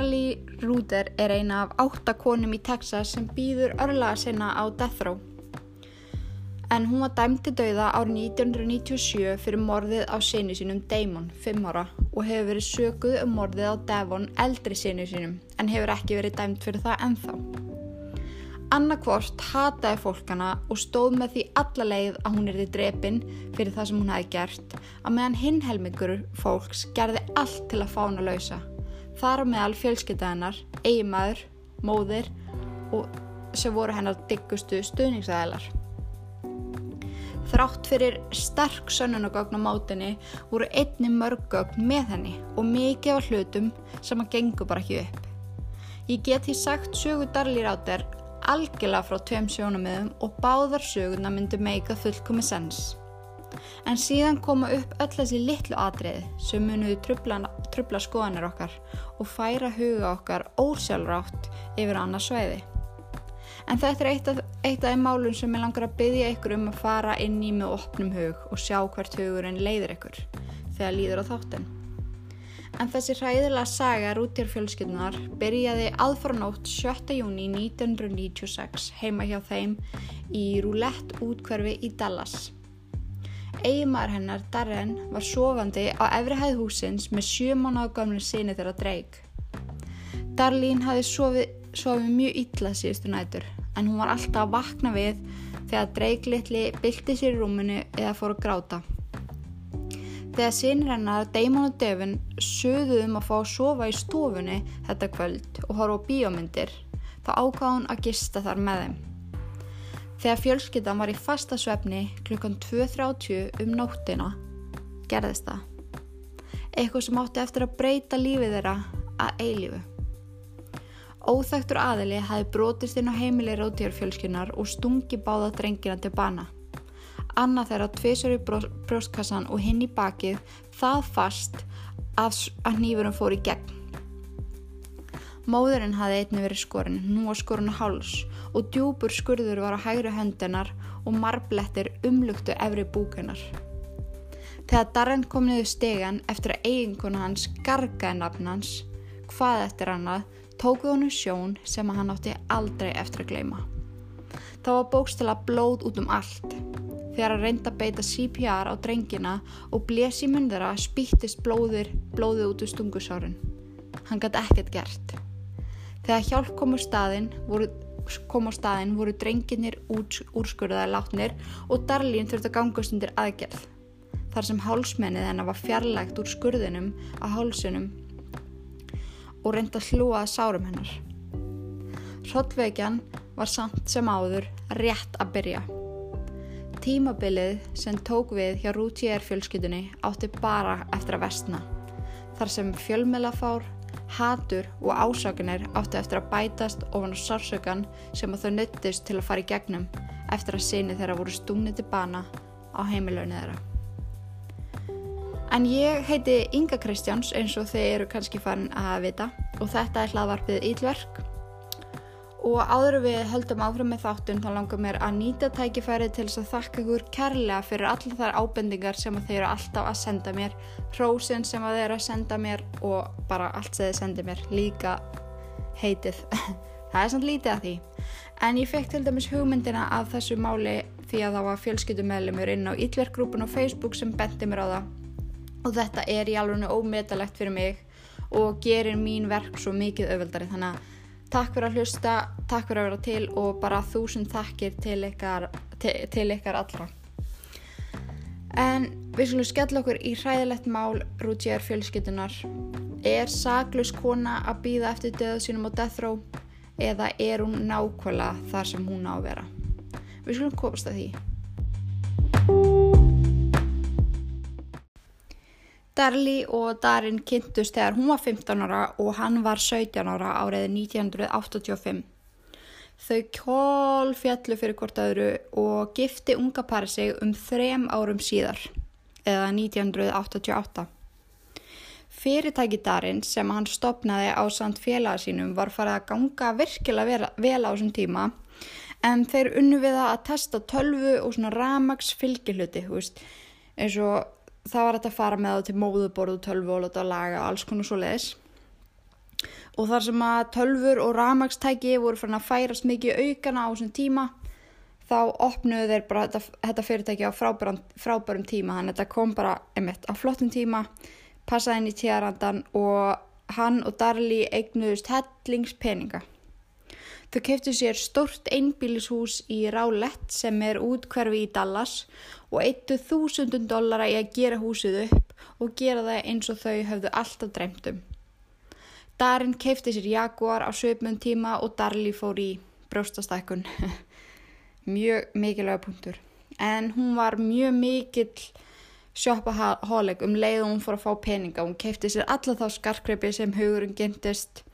Darlie Ruder er eina af átta konum í Texas sem býður örlaga sinna á Death Row. En hún var dæmt til dauða árið 1997 fyrir morðið á sinni sínum Damon, 5 ára, og hefur verið sökuð um morðið á Devon, eldri sinni sínum, en hefur ekki verið dæmt fyrir það ennþá. Annarkvort hataði fólkana og stóð með því alla leið að hún erði drepin fyrir það sem hún hafi gert, að meðan hinn helmingur fólks gerði allt til að fána lausa. Þar á meðal fjölskyttaðinnar, eigimaður, móðir og sem voru hennar diggustu stuðningsæðilar. Þrátt fyrir sterk sönnunagögn á mátinni voru einni mörggögn með henni og mikið af hlutum sem að gengur bara ekki upp. Ég get því sagt sögu Darli Ráter algjörlega frá tveim sjónamiðum og báðar söguna myndi meika fullkomi sens. En síðan koma upp öll þessi litlu atriði sem munuðu trubla, trubla skoðanir okkar og færa huga okkar ósjálfrátt yfir annars sveiði. En þetta er eitt af, eitt af þeim málum sem ég langar að byggja ykkur um að fara inn í með opnum hug og sjá hvert hugurinn leiðir ykkur þegar líður á þáttinn. En þessi hræðilega saga rútjárfjölskyldunar byrjaði aðfaranótt 7. júni 1996 heima hjá þeim í Roulette útkverfi í Dallas. Eigimar hennar, Darren, var sofandi á efri hæð húsins með sjö mánuða gamlu sinni þeirra dreig. Darlín hafi sofið, sofið mjög illa síðustu nætur en hún var alltaf að vakna við þegar dreiglitli bylti sér í rúmunu eða fór að gráta. Þegar sínir hennar Damon og Devin sögðuðum að fá að sofa í stofunni þetta kvöld og horfa á bíómyndir þá ákváði hún að gista þar með þeim. Þegar fjölskyldan var í fasta svefni klukkan 2.30 um nóttina gerðist það. Eitthvað sem átti eftir að breyta lífið þeirra að eilífu. Óþægtur aðili hafi brotist inn á heimili ráðtjárfjölskynar og stungi báða drengina til bana. Anna þeirra tviðsör í brjóstkassan og hinn í bakið það fast að, að nýfurum fór í gegn. Móðurinn hafi einni verið skorinn, nú á skorinu háls og djúpur skurður var á hægri höndunar og marblettir umlugtu efri búkunar. Þegar Darren kom niður stegan eftir að eiginkona hans gargaði nafn hans, hvað eftir annað, tókuð honum sjón sem hann átti aldrei eftir að gleima. Það var bókstala blóð út um allt. Þegar að reynda að beita CPR á drengina og blés í þeirra spýttist blóðir blóðið út úr stungusárin. Hann gæti ekkert gert. Þegar hjálp kom á staðin voru, kom á staðin voru drenginir úrskurðaði látnir og Darlín þurfti að gangast undir aðgerð. Þar sem hálsmennið hennar var fjarlægt úr skurðinum að hálsunum og reynda að hlúa að sárum hennar. Hrottveikjan var samt sem áður rétt að byrja. Tímabilið sem tók við hjá Rútiér fjölskytunni átti bara eftir að vestna. Þar sem fjölmjölafár, hatur og ásakunir átti eftir að bætast ofan á sársökan sem að þau nöttist til að fara í gegnum eftir að sinni þeirra voru stúnið til bana á heimilögnu þeirra. En ég heiti Inga Kristjáns eins og þeir eru kannski farin að vita og þetta er hlaðvarpið Ílverk og áður við höldum áfram með þáttun þá langar mér að nýta tækifærið til þess að þakka ykkur kærlega fyrir allar þar ábendingar sem þeir eru alltaf að senda mér. Hrósin sem þeir eru að senda mér og bara allt sem þeir sendi mér líka heitið. Það er samt lítið að því. En ég fekk til dæmis hugmyndina af þessu máli því að það var fjölskyldumæðlumur inn á Ílverkgrúpun og Facebook sem bendi mér á það. Og þetta er í alveg ómetalegt fyrir mig og gerir mín verk svo mikið auðvöldari þannig að takk fyrir að hlusta, takk fyrir að vera til og bara þúsund takkir til ykkar, til, til ykkar allra. En við skulum skella okkur í hræðilegt mál Rúdjær fjölskytunar er saglus kona að býða eftir döðu sínum á death row eða er hún nákvæmlega þar sem hún á að vera? Við skulum komast að því Darli og Darin kynntust þegar hún var 15 ára og hann var 17 ára árið 1985. Þau kól fjallu fyrir hvort öðru og gifti unga pari sig um þrem árum síðar, eða 1988. Fyrirtæki Darin sem hann stopnaði á samt félaga sínum var farið að ganga virkilega vel á þessum tíma en þeir unnu við að testa tölvu og svona ramags fylgihluti, eins og það var þetta að fara með það til móðuborðu, tölvu og láta að laga alls konar svo leiðis og þar sem að tölfur og ramagstæki voru fann að færast mikið aukana á þessum tíma þá opnuðu þeir bara þetta, þetta fyrirtæki á frábærum, frábærum tíma. Þannig að þetta kom bara einmitt á flottum tíma passaði inn í tíðarandan og hann og Darli eignuðust hellingspeninga Þau keftu sér stort einbílishús í Rálett sem er útkverfi í Dallas og eittu þúsundun dollara í að gera húsið upp og gera það eins og þau höfðu alltaf dreymtum. Darin kefti sér Jaguar á söpmun tíma og Darli fór í brjóstastækun. mjög mikilvæga punktur. En hún var mjög mikill sjoppahóleg um leið og hún fór að fá peninga. Hún kefti sér alla þá skarkreipi sem hugurinn gentist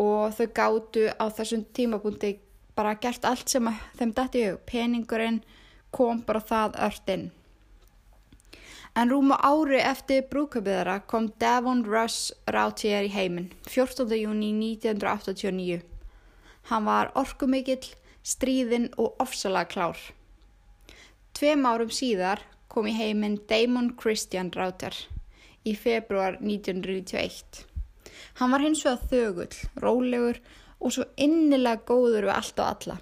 og þau gáttu á þessum tímabúndi bara gert allt sem þeim dætti hug. Peningurinn kom bara það öll inn. En rúma ári eftir brúköpið þeirra kom Devon Russ Rautier í heiminn, 14. júni 1989. Hann var orkumikill, stríðinn og ofsalega klár. Tveim árum síðar kom í heiminn Damon Christian Rauter í februar 1991. Hann var hins vegar þögull, rólegur og svo innilega góður við allt og alla.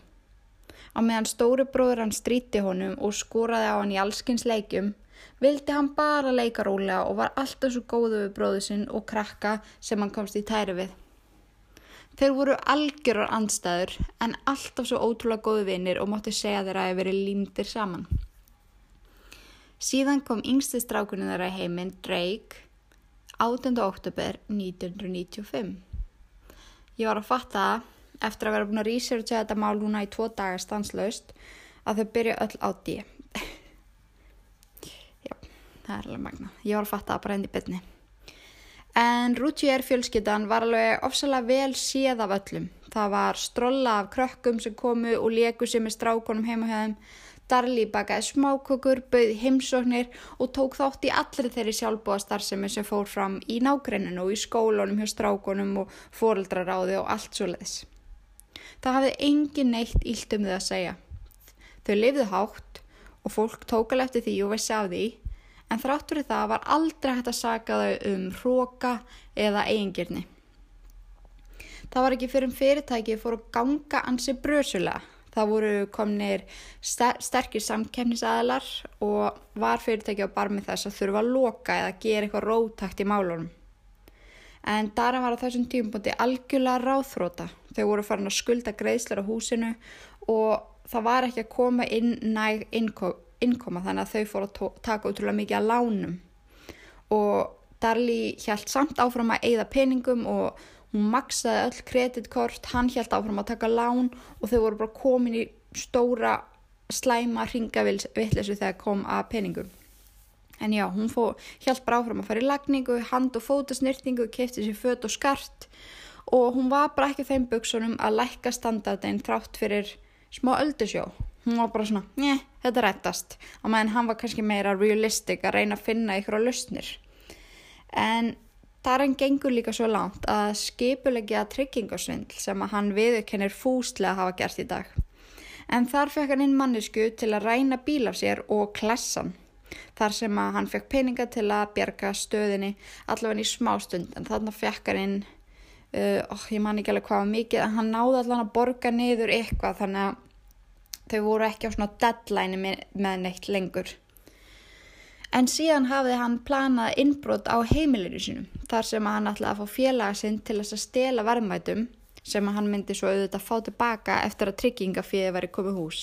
Á meðan stóri bróður hann stríti honum og skoraði á hann í allskins leikjum, vildi hann bara leika rólega og var alltaf svo góðu við bróðu sinn og krakka sem hann komst í tæri við. Þeir voru algjörur andstæður en alltaf svo ótrúlega góðu vinnir og mátti segja þeirra að veri límdir saman. Síðan kom yngsti strákunni þeirra heiminn, Drake, 8. oktober 1995. Ég var að fatta eftir að vera búin að researcha þetta mál núna í tvo dagar stanslaust að þau byrja öll á D. Já, það er alveg magna. Ég var að fatta það bara enn í byrni. En Rútjér fjölskyttan var alveg ofsalega vel séð af öllum. Það var strolla af krökkum sem komu og leku sem er strákonum heima hjá þeim Darli bakaði smákökur, bauði heimsóknir og tók þátt í allri þeirri sjálfbúa starfsemi sem fór fram í nágrenninu og í skólunum hjá strákunum og foreldraráði og allt svo leiðis. Það hafði engin neitt ílt um þau að segja. Þau lifðu hátt og fólk tókal eftir því og vissi af því en þráttur í það var aldrei hægt að saka þau um hróka eða eigingirni. Það var ekki fyrir fyrirtækið fór að ganga ansi brösulega Það voru komnir sterkir samkemnisaðalar og var fyrirtæki á barmi þess að þurfa að loka eða gera eitthvað rótakt í málunum. En Daran var á þessum tímpunkti algjörlega ráþróta. Þau voru farin að skulda greiðslar á húsinu og það var ekki að koma inn næg innkoma þannig að þau fóru að taka útrúlega mikið að lánum. Og Darli hjælt samt áfram að eigða peningum og hún maksaði öll kreditkort, hann held áfram að taka lán og þau voru bara komin í stóra slæma ringavillessu þegar kom að peningum. En já, hún fó, held bara áfram að fara í lagningu, hand og fótasnýrtingu, kefti sér fött og skart og hún var bara ekki þeim buksunum að lækka standardin þrátt fyrir smá öldusjó. Hún var bara svona, njeh, þetta rettast. Og meðan hann var kannski meira realistik að reyna að finna ykkur á lausnir. En Þar hann gengur líka svo langt að skipulegja tryggingarsvindl sem að hann viðurkennir fúslega hafa gert í dag. En þar fekk hann inn mannesku til að ræna bíl af sér og klessan. Þar sem að hann fekk peninga til að bjerga stöðinni allavega í smástund en þarna fekk hann inn, uh, oh, ég man ekki alveg hvað var mikið, en hann náði allavega að borga niður eitthvað þannig að þau voru ekki á svona deadline með, með neitt lengur. En síðan hafði hann planað innbrot á heimilinu sínum þar sem hann ætlaði að fá félaga sinn til þess að stela verðmætum sem hann myndi svo auðvitað að fá tilbaka eftir að tryggingafíði væri komið hús.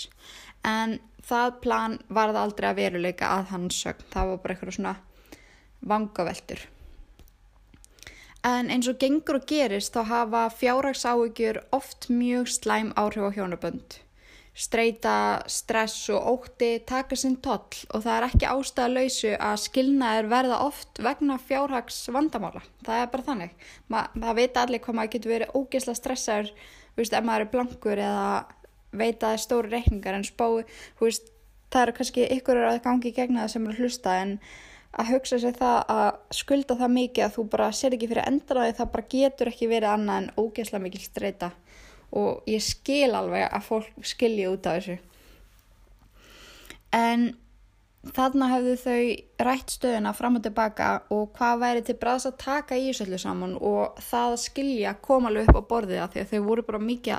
En það plan varði aldrei að veruleika að hans sögn. Það var bara eitthvað svona vangaveltur. En eins og gengur og gerist þá hafa fjárhagsáökjur oft mjög slæm áhrif á hjónabönd streyta, stress og ótti taka sinn toll og það er ekki ástæðalöysu að skilnaðir verða oft vegna fjárhags vandamála. Það er bara þannig. Ma, það veit allir hvað maður getur verið ógeðslega stressaður, þú veist, ef maður er blankur eða veit að það er stóri reikningar en spái, þú veist, það eru kannski ykkur að gangi gegna það sem eru hlusta en að hugsa sér það að skulda það mikið að þú bara sér ekki fyrir endraði það bara getur ekki verið annað en ógeðslega mikil streyta og ég skil alveg að fólk skilji út af þessu. En þarna hefðu þau rætt stöðuna fram og tilbaka og hvað væri til bræðs að taka í þessu saman og það að skilja koma alveg upp á borðið að því að þau voru bara mikið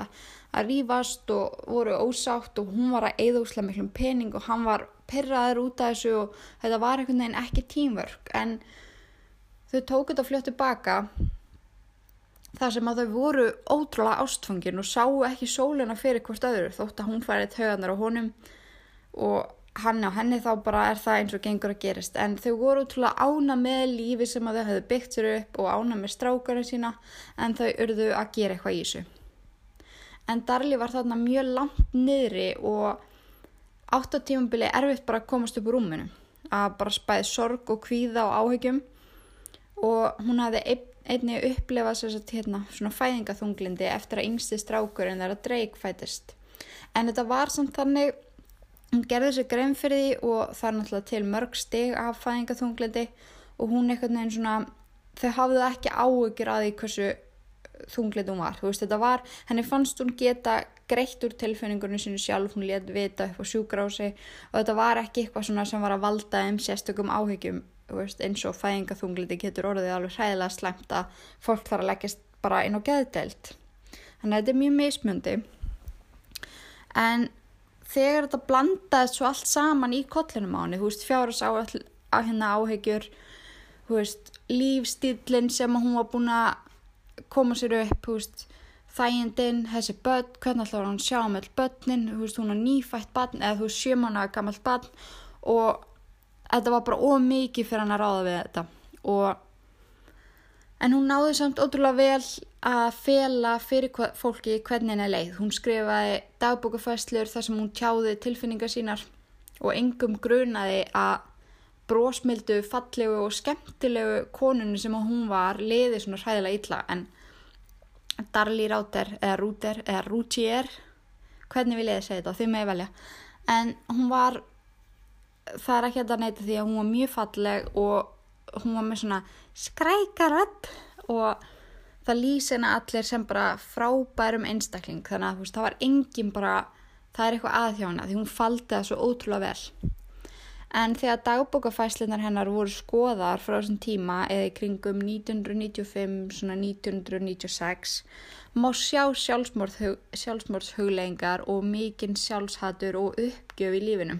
að rýfast og voru ósátt og hún var að eða úslega miklum pening og hann var perraður út af þessu og þetta var einhvern veginn ekki tímvörk en þau tók þetta fljótt tilbaka þar sem að þau voru ótrúlega ástfangin og sáu ekki sólina fyrir hvort öðru þótt að hún færið höganar á honum. Og hann á henni þá bara er það eins og gengur að gerist. En þau voru útrúlega ána með lífi sem að þau hefðu byggt sér upp og ána með strákarinn sína en þau urðu að gera eitthvað í þessu. En Darli var þarna mjög langt niðri og átt á tímabili erfitt bara að komast upp úr rúminu að bara spæði sorg og kvíða og áhegjum og hún hafði einni upplefað sér satt hérna svona fæðingaþunglindi eftir að yngsti strákur en þeirra dreik fætist en þetta var samt þannig hún gerði sér grein fyrir því og það er náttúrulega til mörg stig af fæðingaþunglindi og hún eitthvað nefn svona þau hafðu ekki áökjur að því hversu þunglindi hún var, þú veist þetta var henni fannst hún geta greitt úr tilfinningunum sinu sjálf, hún létt vita upp á sjúgrási og þetta var ekki eitthvað svona sem var að valda um sérstökum áhyggjum veist, eins og fæðingaþunglindi getur orðið alveg hræðilega slemt að fólk þarf að leggast bara inn á geðdelt þannig að þetta er mjög mismundi en þegar þetta blandaðist svo allt saman í kollinum á henni, þú veist, fjáras á, henni áhegjur, þú veist, lífstílinn sem hún var búin að koma sér upp, þú veist, þægindinn, þessi börn, hvernig ætlar hún að sjá með börnin, þú veist, hún er nýfætt barn eða þú veist, sjömannaga gammalt barn og þetta var bara ómikið fyrir hann að ráða við þetta og En hún náði samt ótrúlega vel að fela fyrir fólki hvernig henni leið. Hún skrifaði dagbókafæslur þar sem hún tjáði tilfinningar sínar og engum grunaði að brósmildu, fallegu og skemmtilegu konunni sem hún var leiði svona hræðilega illa. En Darli Ráter eða Rúter eða Rútier, hvernig vil ég segja þetta? Þau með velja. En hún var, það er ekki að neyta því að hún var mjög falleg og hún var með svona skrækaröpp og það lýsi henni allir sem bara frábærum einstakling. Þannig að veist, það var engin bara það er eitthvað aðhjána því hún faldi það svo ótrúlega vel. En þegar dagbókafæslunar hennar voru skoðar frá þessum tíma eða í kringum 1995 svona 1996 má sjá sjálfsmórðshuglegingar og mikinn sjálfshatur og uppgjöf í lífinu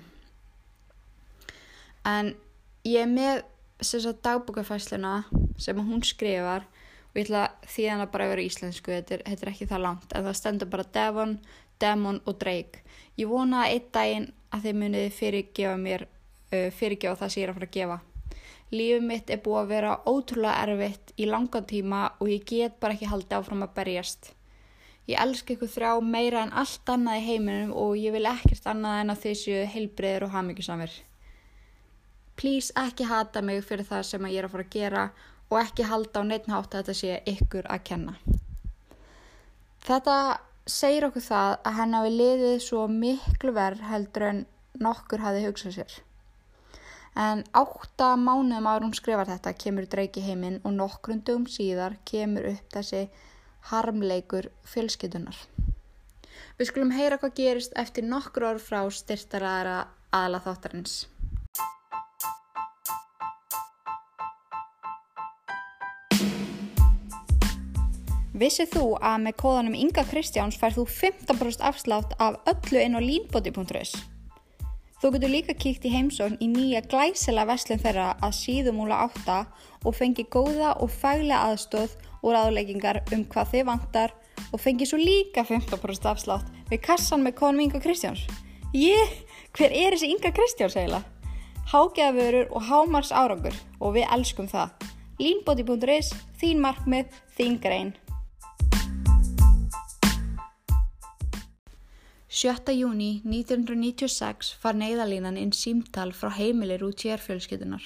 en ég er með dagbúkafæsluna sem hún skrifar og ég ætla því að það bara verið íslensku. Þetta er, þetta er ekki það langt en það stendur bara Devon, Demon og Drake. Ég vona að einn daginn að þið muniði fyrirgefa mér uh, fyrirgefa það sem ég er að fara að gefa. Lífið mitt er búið að vera ótrúlega erfitt í langan tíma og ég get bara ekki haldið áfram að berjast. Ég elska ykkur þrjá meira en allt annað í heiminum og ég vil ekkert annað en að þið séu heilbreyður og hafmyggjusamir please ekki hata mig fyrir það sem ég er að fara að gera og ekki halda á neittnátt að þetta sé ykkur að kenna. Þetta segir okkur það að henn hafi liðið svo miklu verð heldur en nokkur hafi hugsað sér. En átta mánuðum árum skrifar þetta kemur dreiki heiminn og nokkrundum síðar kemur upp þessi harmleikur fjölskytunar. Við skulum heyra hvað gerist eftir nokkur ár frá styrtaraðara aðla þáttarins. Vissið þú að með kóðanum Inga Kristjáns færð þú 15% afslátt af öllu inn á línbóti.is? Þú getur líka kíkt í heimsókn í nýja glæsela vestlun þeirra að síðumúla átta og fengi góða og fælega aðstóð og ráðleggingar um hvað þið vantar og fengi svo líka 15% afslátt við kassan með kóðanum Inga Kristjáns. Ég, hver er þessi Inga Kristjáns eiginlega? Hágeðavörur og hámars árangur og við elskum það. Línbóti.is, þín markmið, þín grein. 7. júni 1996 far neyðalínan inn símtal frá heimilir út sérfjölskytunar.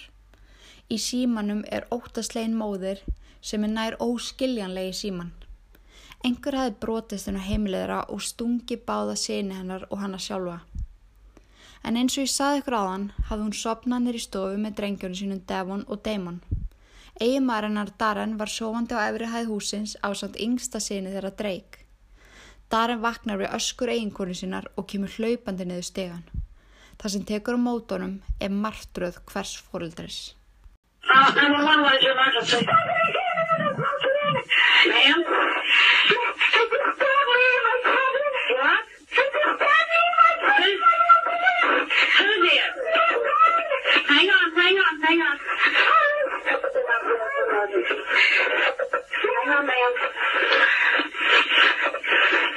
Í símanum er óttaslegin móðir sem er nær óskiljanlegi síman. Engur hafi brotist hennar heimilegra og stungi báða síni hennar og hanna sjálfa. En eins og ég saði ykkur hann hafði hún sopnað nýri stofu með drengjörnum sínum Devon og Damon. Eigimarinnar Darren var sofandi á efri hæð húsins á samt yngsta síni þeirra Drake. Darren vaknar við öskur eiginkonu sinnar og kemur hlaupandi niður stegan. Það sem tekur á mótunum er martröð hvers fóreldris.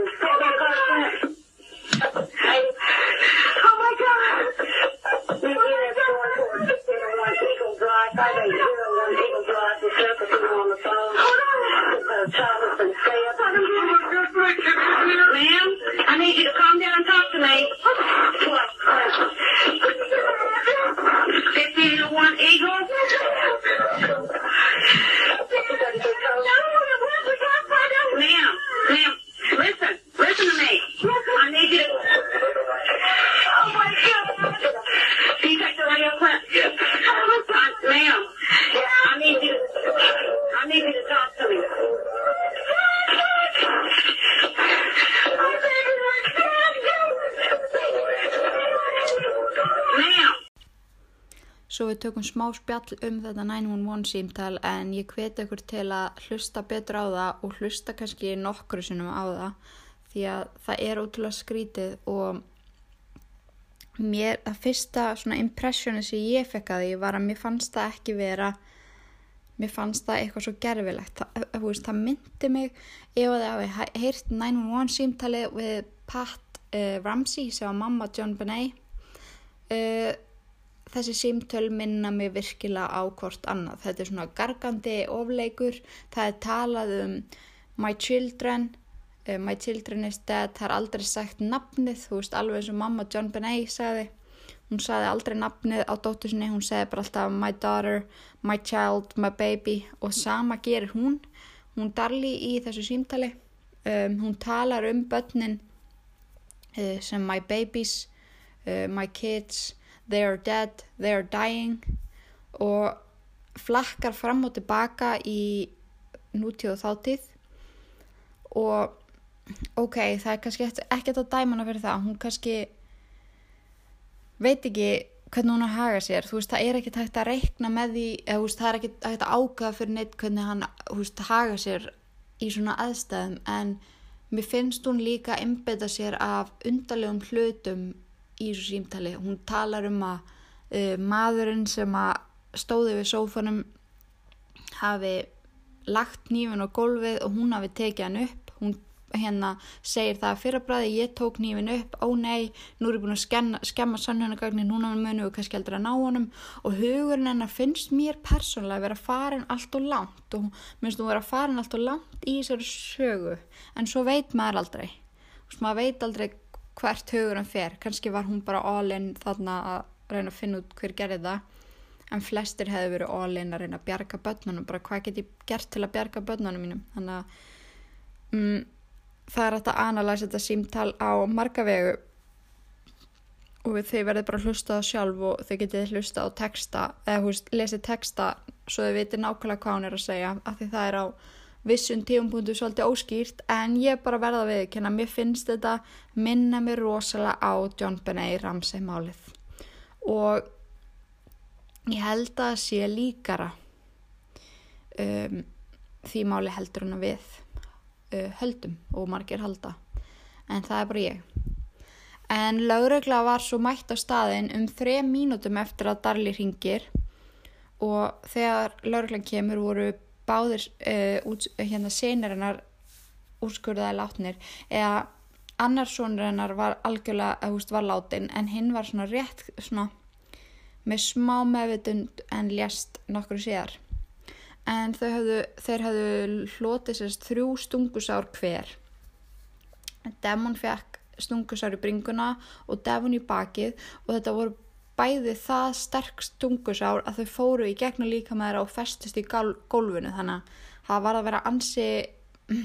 Oh tökum smá spjall um þetta 911 símtal en ég hveti ykkur til að hlusta betur á það og hlusta kannski nokkru sinnum á það því að það er ótrúlega skrítið og mér, það fyrsta svona impressioni sem ég fekk að því var að mér fannst það ekki vera mér fannst það eitthvað svo gerfilegt. Það, veist, það myndi mig ef að það hafi heyrt 911 símtali við Pat uh, Ramsey sem var mamma John Benet. Uh, þessi símtöl minna mig virkilega á hvort annað. Þetta er svona gargandi ofleikur, það er talað um my children, uh, my children is dead, það er aldrei sagt nafnið, þú veist alveg eins og mamma John Benet sagði, hún sagði aldrei nafnið á dóttur sinni, hún sagði bara alltaf my daughter, my child, my baby. Og sama gerir hún, hún darli í þessu símtali, um, hún talar um börnin uh, sem my babies, uh, my kids, they are dead, they are dying og flakkar fram og tilbaka í nútíð og þáttíð og ok, það er kannski ekkert að dæma hana fyrir það, hún kannski veit ekki hvernig hún að haga sér, þú veist, það er ekkert hægt að reikna með því, eða veist, það er ekkert hægt að ákvæða fyrir neitt hvernig hann, veist, haga sér í svona aðstæðum, en mér finnst hún líka einbeta sér af undarlegum hlutum í þessu símtali. Hún talar um að uh, maðurinn sem að stóði við sófanum hafi lagt nýfin á gólfið og hún hafi tekið hann upp. Hún hérna segir það að fyrrabræði ég tók nýfin upp, ó nei, nú er ég búin að skemma, skemma sannhjörnagagnin, núna munum við kannski aldrei að ná honum og hugurinn hennar finnst mér persónlega að vera farin allt og langt og minnst þú vera farin allt og langt í þessari sögu en svo veit maður aldrei. Veist, maður veit aldrei hvert hugur hann fer. Kannski var hún bara all-in þarna að reyna að finna út hver gerði það. En flestir hefði verið all-in að reyna að bjarga börnunum. Bara hvað get ég gert til að bjarga börnunum mínum. Þannig að mm, það er að analæsa þetta símtal á marga vegu. Og þau verður bara að hlusta það sjálf og þau getið hlusta á texta. Eða hú veist, lesið texta svo þau veitir nákvæmlega hvað hún er að segja. Af því það er á vissum tíumpunktu svolítið óskýrt en ég bara verða við ekki en mér finnst þetta minna mér rosalega á John Benet Ramsey málið. Og ég held að það sé líkara um, því máli heldur hún að við uh, höldum og margir halda. En það er bara ég. En lögregla var svo mætt á staðin um þrej mínútum eftir að Darli ringir og þegar lögreglan kemur voru báðir uh, út, hérna senir hennar úrskurðaði látnir eða annar sonur hennar var algjörlega, eða húst var látin en hinn var svona rétt svona með smá meðvitund en lést nokkru síðar. En þau hefðu, þeir hefðu hlotið sérst þrjú stungusár hver. Demon fekk stungusár í bringuna og Devon í bakið og þetta voru bæði það sterk stungusár að þau fóru í gegnum líka með þeirra og festist í gólfinu. Þannig að það var að vera ansi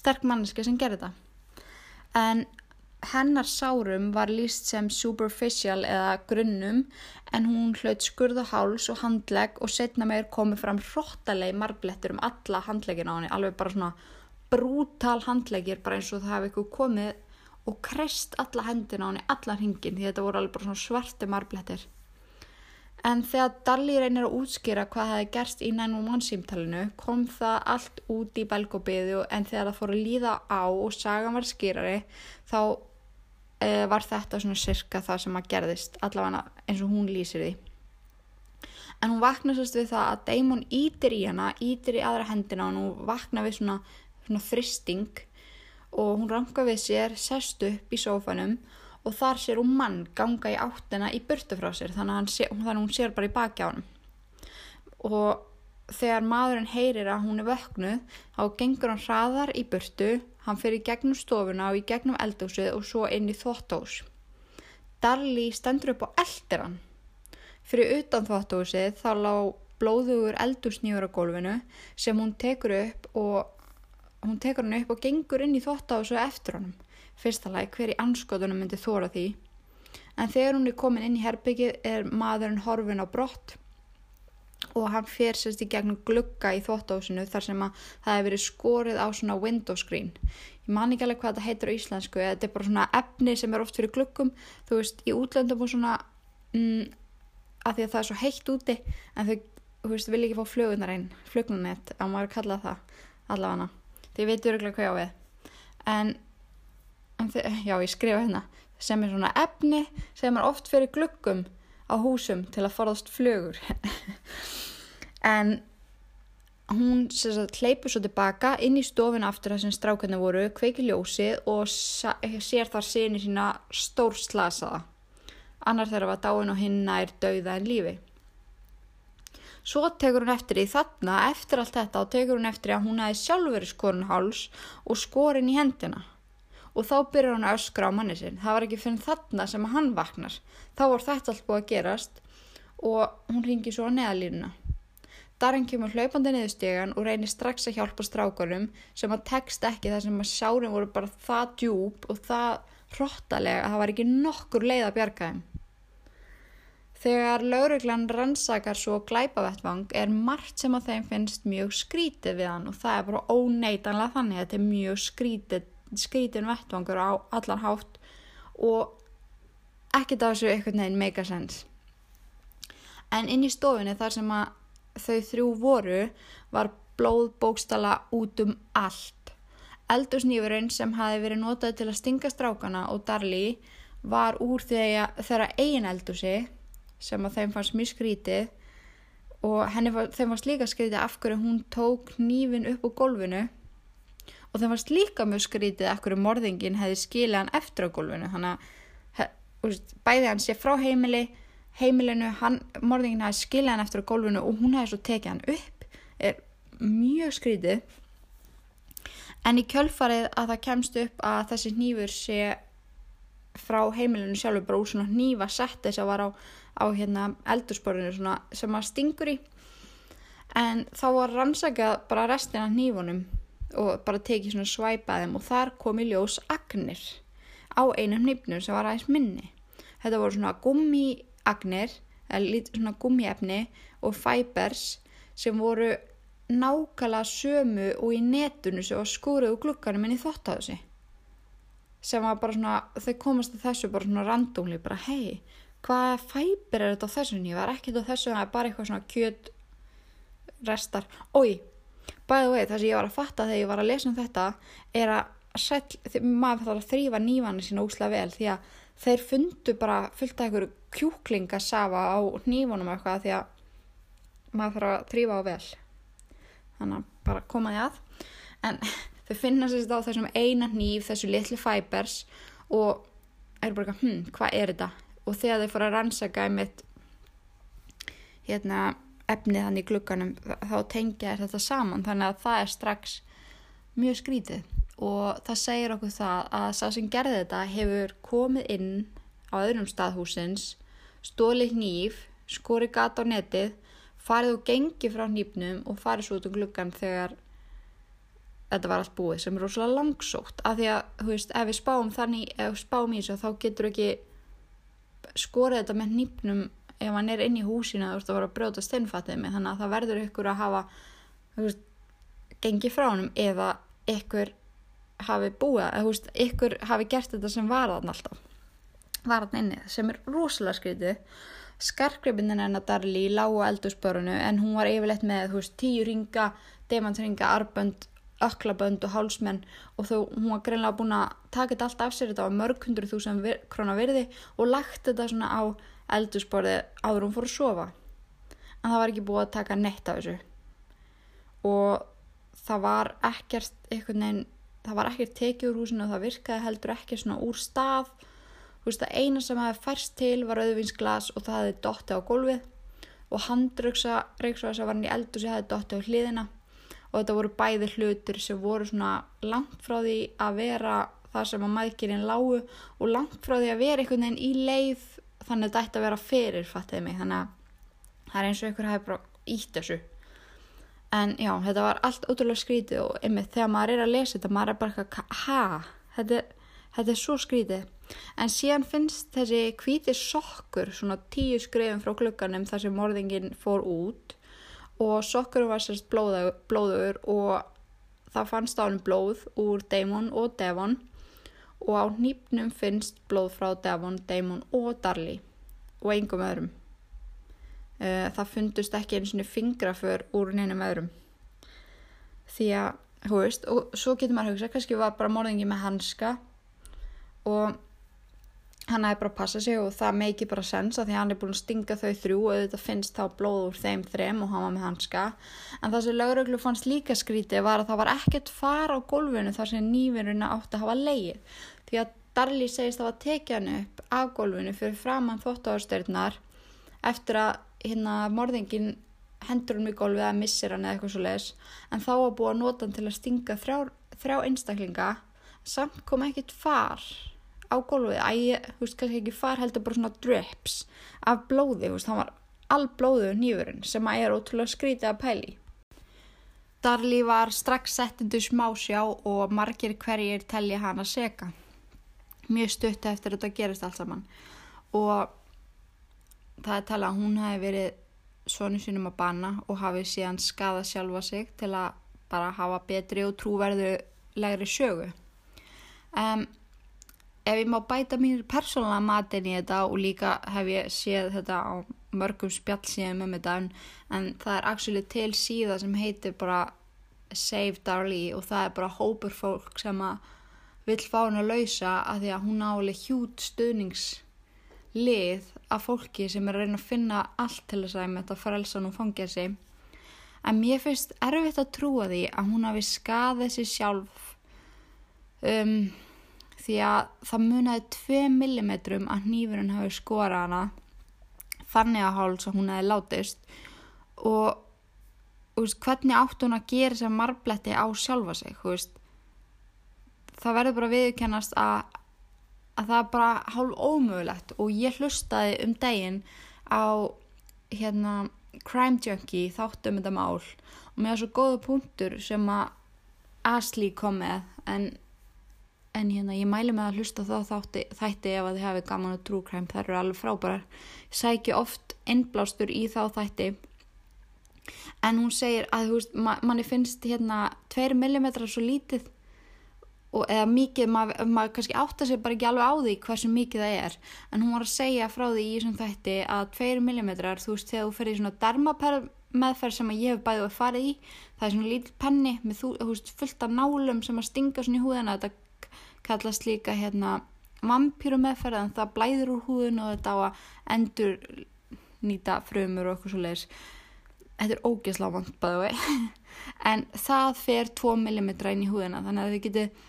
sterk manneski sem gerði þetta. En hennar sárum var líst sem superficial eða grunnum en hún hlaut skurða háls og handlegg og setna meir komið fram hróttalegi marblettur um alla handleggina á henni. Alveg bara svona brútal handleggir bara eins og það hafi ykkur komið og krest alla hendina á henni allan hringin því þetta voru alveg bara svona svarti marblettir. En þegar Dalli reynir að útskýra hvað hefði gerst í 911 símtalinu kom það allt út í belgóbiðu en þegar það fór að líða á og sagan var skýrari þá e, var þetta svona sirka það sem að gerðist allavega eins og hún lýsir því. En hún vaknar sérst við það að Damon ítir í hana ítir í aðra hendina og hún vaknar við svona, svona þristing og hún rankar við sér sest upp í sófanum og þar sér hún mann ganga í áttina í burtu frá sér þannig að, sé, þannig að hún sér bara í baki á hann og þegar maðurinn heyrir að hún er vöknuð þá gengur hann hraðar í burtu hann fyrir gegnum stofuna og í gegnum eldhúsið og svo inn í þvóttós Darli stendur upp og eldir hann. Fyrir utan þvóttósið þá lág blóðugur eldhúsnýjur á gólfinu sem hún tekur upp og hún tekur hann upp og gengur inn í þvóttós og eftir honum. Fyrsta lagi hver í anskotunum myndi þóra því? En þegar hún er komin inn í herbyggið er maðurinn horfin á brott og hann fer sérst í gegnum glugga í þvóttáðsinu þar sem að það hefur verið skorið á svona window screen. Ég man ekki alveg hvað þetta heitir á íslensku þetta er bara svona efni sem er oft fyrir gluggum. Þú veist, í útlöndum og svona mm, að því að það er svo heitt úti en þau, þú veist, vil ekki fá flugunar einn flugnunett, að maður kalla það allavega, því ég veit öruglega hvað ég á við. En, en já, ég skrifa hérna. Sem er svona efni sem er oft fyrir gluggum á húsum til að forðast flugur. En hún hleypur svo tilbaka inn í stofinu aftur þar sem strákarnir voru, kveiki ljósið og sér þar sinni sína stór slasaða annar þeirra var dáin og hinn nær dauða en lífi svo tekur hún eftir því þarna eftir allt þetta og tekur hún eftir að hún hefði sjálf verið skorinn háls og skorinn í hendina og þá byrjar hann að öskra á manni sinn. Það var ekki fyrir þarna sem hann vaknar. Þá var þetta allt búið að gerast og hún ringi svo á neðalínuna. Darren kemur hlaupandi niður stegan og reynir strax að hjálpa strákarum sem að tekst ekki þar sem að sjárin voru bara það djúb og það hróttalega að það var ekki nokkur leið að bjarga þeim. Þegar lauruglan rannsakar svo glæpavettvang er margt sem að þeim finnst mjög skrítið við hann og það er bara óneitanlega þannig að þetta er mjög skrítið skrítin vettvangur á allan hátt og ekkert af þessu einhvern veginn make a sense. En inn í stofinni þar sem að þau þrjú voru var blóð bókstala út um allt. Eldursnýfurinn sem hafi verið notað til að stinga strákana og Darli var úr þeirra eigin eldursi sem að þeim fannst mjög skrítið og var, þeim fannst líka skrítið af hverju hún tók nýfin upp úr gólfinu og það varst líka mjög skrítið að hverju morðingin hefði skilið hann eftir á gólfinu. Þannig að bæði hann sé frá heimili heimilinu, hann, morðingin hefði skilið hann eftir á gólfinu og hún hefði svo tekið hann upp er mjög skrítið. En í kjölfarið að það kemst upp að þessi hnífur sé frá heimilinu sjálfur bara úr svona hnífa setti sem var á, á hérna eldursporinu sem maður stingur í en þá var rannsakað bara restina hnífunum og bara tekið svona svæpaðum og þar kom í ljós agnir á einum hnýpnum sem var aðeins minni. Þetta voru svona gummiagnir, eða svona gummiefni og fibers sem voru nákvæmlega sömu og í netunu sem var skúrið úr glukkanum inn í þóttáðusi. Sem var bara svona, þau komast að þessu bara svona randómli, bara hei, hvaða fiber er þetta á þessu nýja? Það er ekkert á þessu, það er bara eitthvað svona kjöt restar. Ói, bæðu veit það sem ég var að fatta þegar ég var að lesa um þetta er að sæl, maður þarf að þrýfa nývanir sína úslega vel því að þeir fundu bara fullt af einhverju kjúklingasafa á nývunum eitthvað því að maður þarf að þrýfa á vel þannig að bara koma því að en þau finna sér þetta á þessum eina nýf þessu litlu fibers og er bara hm, hvað er þetta og þegar þau fór að rannsaka einmitt hérna efnið hann í glugganum þá tengja er þetta saman. Þannig að það er strax mjög skrítið. Og það segir okkur það að sá sem gerði þetta hefur komið inn á öðrum staðhúsins stólið hníf, skori gata á netið farið og gengi frá hnífnum og farið svo út um gluggan þegar þetta var allt búið sem er rosalega langsótt. Af því að, þú veist, ef við spáum þannig ef við spáum í þessu þá getur ekki skorið þetta með hnífnum ef hann er inn í húsinu þú veist að vera að brjóta steinfattið með þannig að það verður ykkur að hafa veist, gengið frá honum eða ykkur hafi búið, eða veist, ykkur hafi gert þetta sem var þarna alltaf. Var þarna inni, sem er rosalega skrítið. Skarkgripinin hennar Darli lágu á eldurspörunu en hún var yfirleitt með, veist, tíu ringa demantsringa, arbönd öklabönd og hálsmenn og þó hún var greinlega búin að taka þetta allt af sér þetta var mörg hundru þúsund vir, krona virði og lagt þetta svona á eldursporði áður hún fór að sofa en það var ekki búið að taka neitt af þessu og það var ekkert veginn það var ekkert tekið úr húsinu og það virkaði heldur ekki svona úr stað þú veist að eina sem hefði færst til var auðvinsglas og það hefði dotti á gólfið og handröksa reyksa var hann í eldur sem hefði dotti á hliðina og þetta voru bæði hlutir sem voru svona langt frá því að vera það sem að maðurinn lágu og langt frá því að vera einhvern veginn í leið þannig að þetta ætti að vera fyrir fattiði mig. Þannig að það er eins og einhver hafi bara ítt þessu. En já, þetta var allt ótrúlega skrítið og einmitt þegar maður er að lesa þetta maður er bara eitthvað, ha, þetta, þetta er svo skrítið. En síðan finnst þessi hvíti sokkur svona tíu skrifum frá klukkanum þar sem morðingin fór út og sokkurum var sérst blóður, og það fannst á hann blóð úr Damon og Devon og á nýpnum finnst blóð frá Devon, Damon og Darli og engum öðrum. Uh, það fundust ekki eins og fingraför úr neinum öðrum. Því að, hú veist, og svo getur maður að hugsa, kannski var bara morðingi með hanska og hann hefði bara að passa sig og það meiki bara sens að því hann er búin að stinga þau þrjú og þetta finnst þá blóð úr þeim þrem og hann var með hanska. En það sem lauruglu fannst líka skríti var að það var ekkert far á gólfinu þar sem nývinurinn átti að hafa leið því að Darli segist að það var tekið hann upp af gólfinu fyrir framann þóttáðarstörnar eftir að hérna morðingin hendur hann í gólfið að missir hann eða eitthvað svo leiðis en þá var búið að nota hann til að stinga þrjá, þrjá á gólfið að ég, þú veist, kannski ekki far heldur bara svona drips af blóði, þú veist, hann var all blóðuð nýfurinn sem að er ótrúlega skrítið að pæli. Darli var strax settindu smásjá og margir hverjir telli hann að seka. Mjög stutt eftir þetta gerist allt saman og það er talað að hún hefði verið svonu sínum að banna og hafi síðan skada sjálfa sig til að bara hafa betri og trúverðulegri sögu. Um, ef ég má bæta mér persónulega matin í þetta og líka hef ég séð þetta á mörgum spjallsíðum um þetta en, en það er actually til síða sem heitir bara Save Darlie og það er bara hópur fólk sem að vill fá hún að lausa að því að hún áli hjút stuðningslið af fólki sem er að reyna að finna allt til þess að þetta frelsan og fangja sig. En mér finnst erfitt að trúa því að hún hafi skadið sér sjálf. Um því að það munaði 2 mm að nýfurinn hafi skorað hana þannig að háls að hún hefði látist. Og veist, hvernig átt hún að gera þess að marbletti á sjálfa sig veist, það verður bara viðkennast að, að það er bara hálf ómögulegt og ég hlustaði um daginn á hérna Crime Junkie þáttu um þetta mál. Og mér er svo góða punktur sem að Asli kom með en en hérna ég mæli með að hlusta þá þátti, þætti ef að þið hefði gaman að true crime, það eru alveg frábærar. Sæki oft innblástur í þá þætti. En hún segir að þú veist, manni finnst hérna 2 mm svo lítið. Og eða mikið, maður mað kannski átta sig bara ekki alveg á því hversu mikið það er. En hún var að segja frá því í þessum þætti að 2 mm, þú veist, þegar þú ferir í svona dermaperð meðferð sem ég hef bæðið að fara í það er svona lítill penni með þú, þú veist, fullt af nálum sem að stinga svona í húðina þetta kallast líka hérna vampýru meðferð en það blæður úr húðun og þetta á að endur nýta frumur og eitthvað svo leiðis þetta er ógeðslega vant bæðu vei en það fer 2 mm inn í húðina þannig að þið getið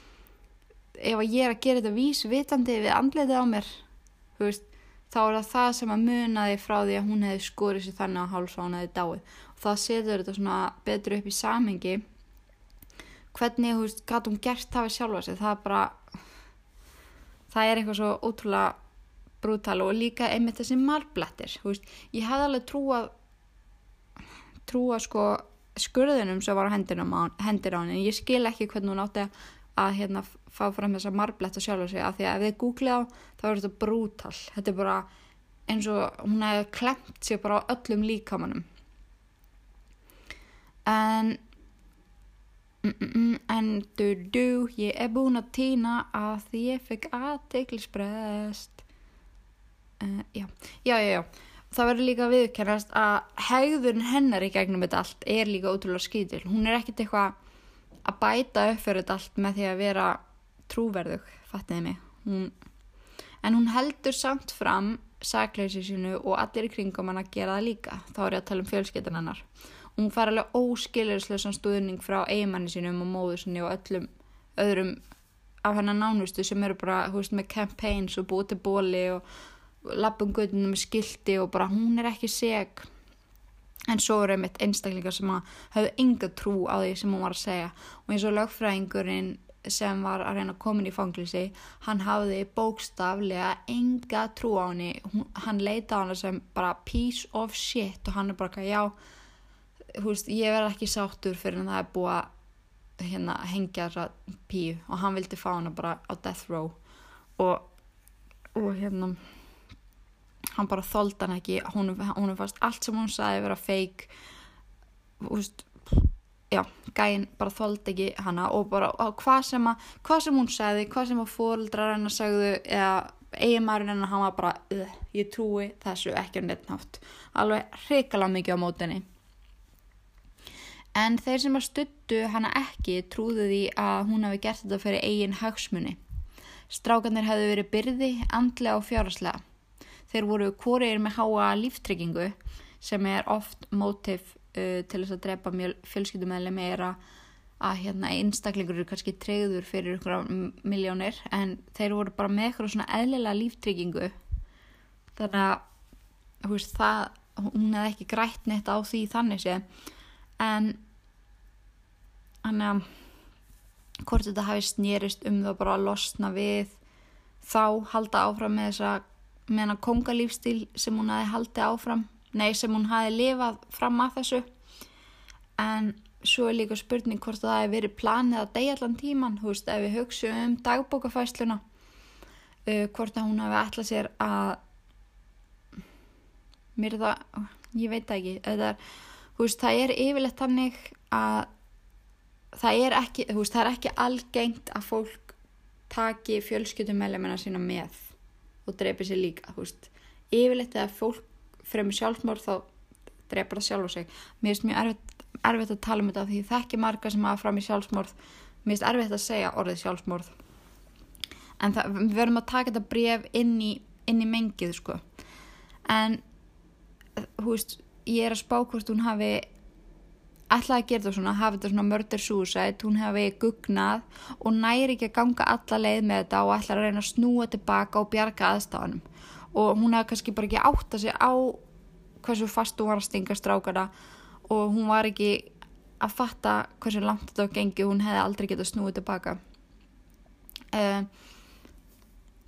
ef ég er að gera þetta vís vitandi við andleitið á mér veist, þá er það það sem að munaði frá því að hún hefði skorið sér þannig á háls og hún hefði dáið. Og það setur þetta svona betur upp í samengi hvernig, þú veist, gæti hún gert það við sjálfa sig, það er bara það er eitthvað svo ótrúlega brútal og líka einmitt þessi marblettir, þú veist, ég hefði alveg trúa trúa sko skurðunum sem var á hendinum á, hendir á henni, ég skil ekki hvernig hún átti að hérna fá fram þessa marbletta sjálf sig. Af því að ef þið googlið á þá er þetta brútal. Þetta er bara eins og hún hefði klemt sér bara á öllum líkamannum en en du du ég er búin að týna að því ég fekk aðteglisbrest uh, já, já, já, já. Það verður líka viðkennast að hegðun hennar í gegnum þetta allt er líka ótrúlega skýtil hún er ekkert eitthvað að bæta upp fyrir þetta allt með því að vera trúverðug, fattiði mig. Hún, en hún heldur samt fram sakleysi sinu og allir í kringum hann að gera það líka. Þá er ég að tala um fjölskyttan hennar hún fær alveg óskiljurslega stuðning frá eigimanni sinum og móðu sinni og öllum öðrum af hennar nánustu sem eru bara, hú veist, með campaigns og búið til bóli og lappum guttinu með skildi og bara hún er ekki seg en svo eru einmitt einstaklingar sem hafðu enga trú á því sem hún var að segja. Og eins og lögfræðingurinn sem var að reyna að koma inn í fanglisi hann hafði bókstaflega enga trú á henni. Hann leita á henni sem bara piece of shit og hann er bara já veist, ég verð ekki sáttur fyrir en það er búið að hérna, hengja þessa píu. Og hann vildi fá henni bara á death row. Og, og hérna hann bara þóld hann ekki. Hún, hún fannst allt sem hún sagði vera feik úst, já, gæinn bara þóld ekki hana. Og bara hvað sem, að, hvað sem hún sagði, hvað sem að fóldrar hennar sagðu eða eiginmærin hennar hann var bara, ég trúi þessu ekki á netnátt alveg hrikalega mikið á mótinni en þeir sem að stuttu hana ekki trúðu því að hún hafi gert þetta fyrir eigin hagsmunni strákanir hefðu verið byrði, andlega og fjáraslega þeir voru hvorir með háa líftryggingu sem er oft mótif uh, til þess að drepa fjölskyldumæli meira að hérna, einstaklingur eru kannski treyður fyrir ykkur miljónir en þeir voru bara með eitthvað svona eðlilega líftryggingu. Þannig að veist, það, hún hefði ekki grætt neitt á því þannig sé en þannig að hvort þetta hafi snýrist um það bara að losna við þá halda áfram með þessa með hana kongalífstíl sem hún hafi haldið áfram. Nei sem hún hafi lifað fram að þessu. En svo er líka spurning hvort það hefur verið planið að degja allan tíman, þú veist, ef við hugsa um dagbókafæsluna uh, hvort að hún hafi ætlað sér að mér er það ég veit ekki er, veist, það er yfirleitt þannig að það er ekki, veist, það er ekki algengt að fólk taki fjölskyttumælemina sína með og dreipir sér líka veist. yfirleitt eða fólk fremur sjálfsmórð þá dreipar það sjálf og seg mér finnst mjög erfitt, erfitt að tala um þetta því það ekki marga sem hafa fram í sjálfsmórð mér finnst erfitt að segja orðið sjálfsmórð en það, við verðum að taka þetta bref inn í, inn í mengið sko. En hú veist ég er að spá hvort hún hafi ætlaði að gera þetta svona, hafi þetta svona murder suicide, hún hefði gugnað og næri ekki að ganga alla leið með þetta og ætlaði að reyna að snúa tilbaka og bjarga aðstáðanum og hún hefði kannski bara ekki átta sig á hversu fast hún var að stinga strákana og hún var ekki að fatta hversu langt þetta var gengið, hún hefði aldrei getað snúið tilbaka. Uh,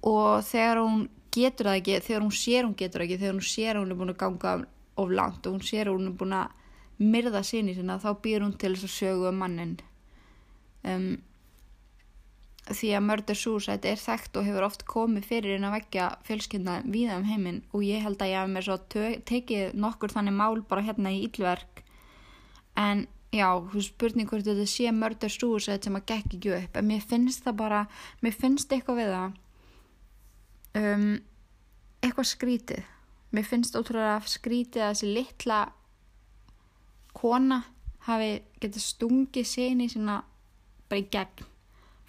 og þegar hún getur það ekki, þegar hún sér hún getur það ekki, þegar hún sér hún er búin að ganga of langt og hún sér hún er búin að myrða sinni sinna þá býr hún til þess að sögu um mannin um, því að murder suicide er þekkt og hefur oft komið fyrir inn að vekja fjölskyldna við um heiminn og ég held að ég hef mér svo tekið nokkur þannig mál bara hérna í ílverk en já, þú spurning hvort þetta sé murder suicide sem að gekk ekki upp en mér finnst það bara, mér finnst eitthvað við það. Um, eitthvað skrítið. Mér finnst ótrúlega skrítið að þessi litla kona hafi getið stungið séni sína bara í gegn.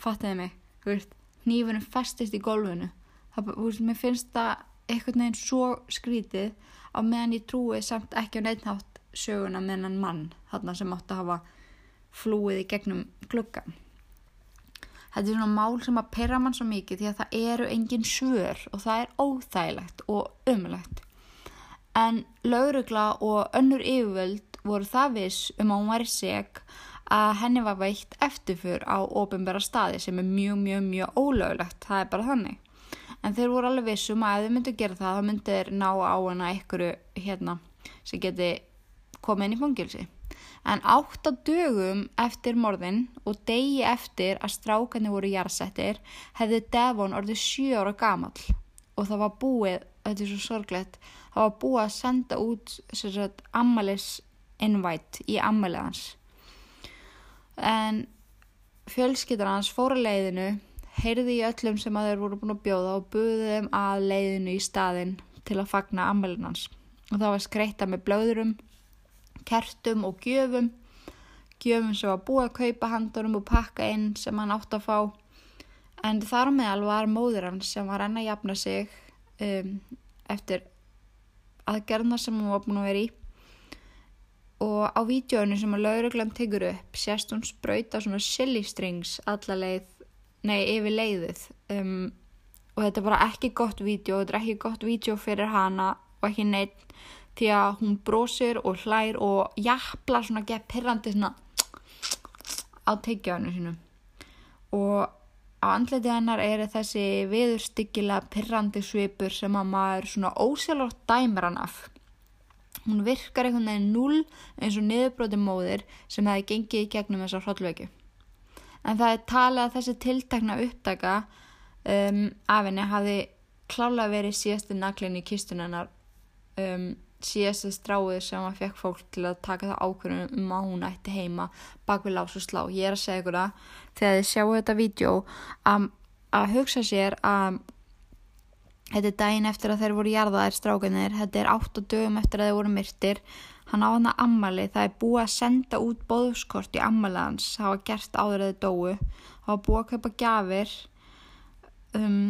Fattiði mig, þú veist nýfunum festist í gólfinu. Það, veist, mér finnst það eitthvað neginn svo skrítið á meðan ég trúi samt ekki á neittnátt söguna með hennan mann þarna sem átti að hafa flúið í gegnum gluggan þetta er svona mál sem að perra mann svo mikið því að það eru engin svör og það er óþægilegt og umlegt en laurugla og önnur yfirvöld voru það viss um að hún væri seg að henni var veitt eftirfur á ofinbæra staði sem er mjög, mjög, mjög ólöglegt, það er bara þannig. En þeir voru alveg vissum að ef þau myndu að gera það, þá myndu þeir ná á hana einhverju hérna sem geti komið inn í fangilsi. En átt á dögum eftir morðin og degi eftir að strákarnir voru jarðsettir hefði Devon orðið 7 ára gamall og það var búið, þetta er svo sorglegt, það var búið að senda út ammalis invite í ammalið hans. En fjölskyldar hans fóra leiðinu, heyrði í öllum sem að þeir voru búin að bjóða og buði þeim að leiðinu í staðin til að fagna ammalinn hans. Og það var skreita með blöðurum, kertum og gjöfum, gjöfum sem var búið að kaupa handurum og pakka inn sem hann átt að fá. En þar meðal var móður hans sem var enn að jafna sig um, eftir aðgerðna sem hann var búin að vera í. Og á vídjónu sem að lauruglan tegur upp sést hún spröyta svona silly strings alla leið, nei yfir leiðið. Um, og þetta er bara ekki gott vídjó, þetta er ekki gott vídjó fyrir hana og ekki neitt því að hún brosir og hlær og jafnla svona gett pirrandi svona á teikjáinu sinu og á andleti hennar er þessi viðurstyggilega pirrandi svipur sem að maður svona ósjálfrátt dæmir hann af hún virkar einhvern veginn null eins og niðurbróti móðir sem hefði gengið í gegnum þessar hrollveki en það er talið að þessi tiltakna upptaka um, af henni hafi klálega verið síðasti naglinn í kistunennar um, síðasta stráið sem að fekk fólk til að taka það ákvörðunum um að hún ætti heima bak við lás og slá. Ég er að segja ykkur það þegar þið sjáu þetta vídeo að, að hugsa sér að þetta er daginn eftir að þeir voru jarðaðir strákanir, þetta er 8 dögum eftir að þeir voru myrtir, hann á hann að ammali, það er búið að senda út bóðskort í ammali hans, það var gert áður að þið dói, það var búið að kaupa gafir, um,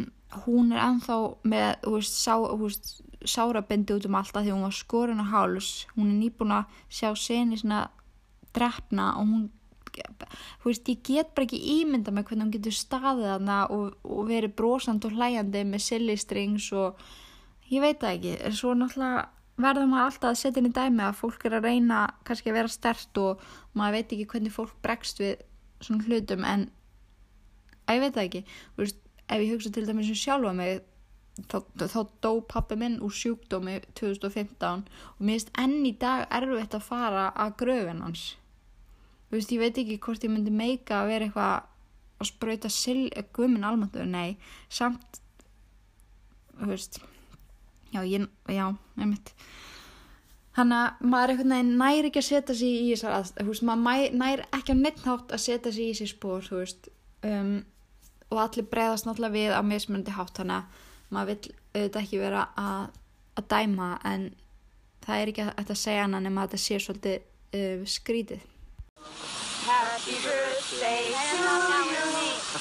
hún er ennþá með, veist, sá, veist, sárabindi út um alltaf því hún var skorun á háls. Hún er nýbúin að sjá seni svona drefna og hún þú veist ég get bara ekki ímynda með hvernig hún getur staðið hana og, og verið brosand og hlæjandi með silly strings og ég veit það ekki. En svo náttúrulega verður maður alltaf að setja inn í dæmi að fólk er að reyna kannski að vera stert og maður veit ekki hvernig fólk bregst við svona hlutum en ég veit það ekki. Veist, ef ég hugsa til dæmis um sjálfa mig þá, þá dó pappi minn úr sjúkdómi 2015 og mér finnst enn í dag erfitt að fara að gröfin hans. þú veist ég veit ekki hvort ég myndi meika að vera eitthvað að spröyta gumin almáttu, nei. Samt þú veist já, ég, já, einmitt. Þannig að maður eitthvað næri ekki að setja sér í þessar aðstæð maður næri ekki á neittnátt að setja sér í sér spór þú veist. Um, og allir breyðast náttúrulega við á mismundi hátt þannig að maður vill auðvitað ekki vera að, að dæma en það er ekki að, að segja hann nema að þetta sé svolítið uh, skrítið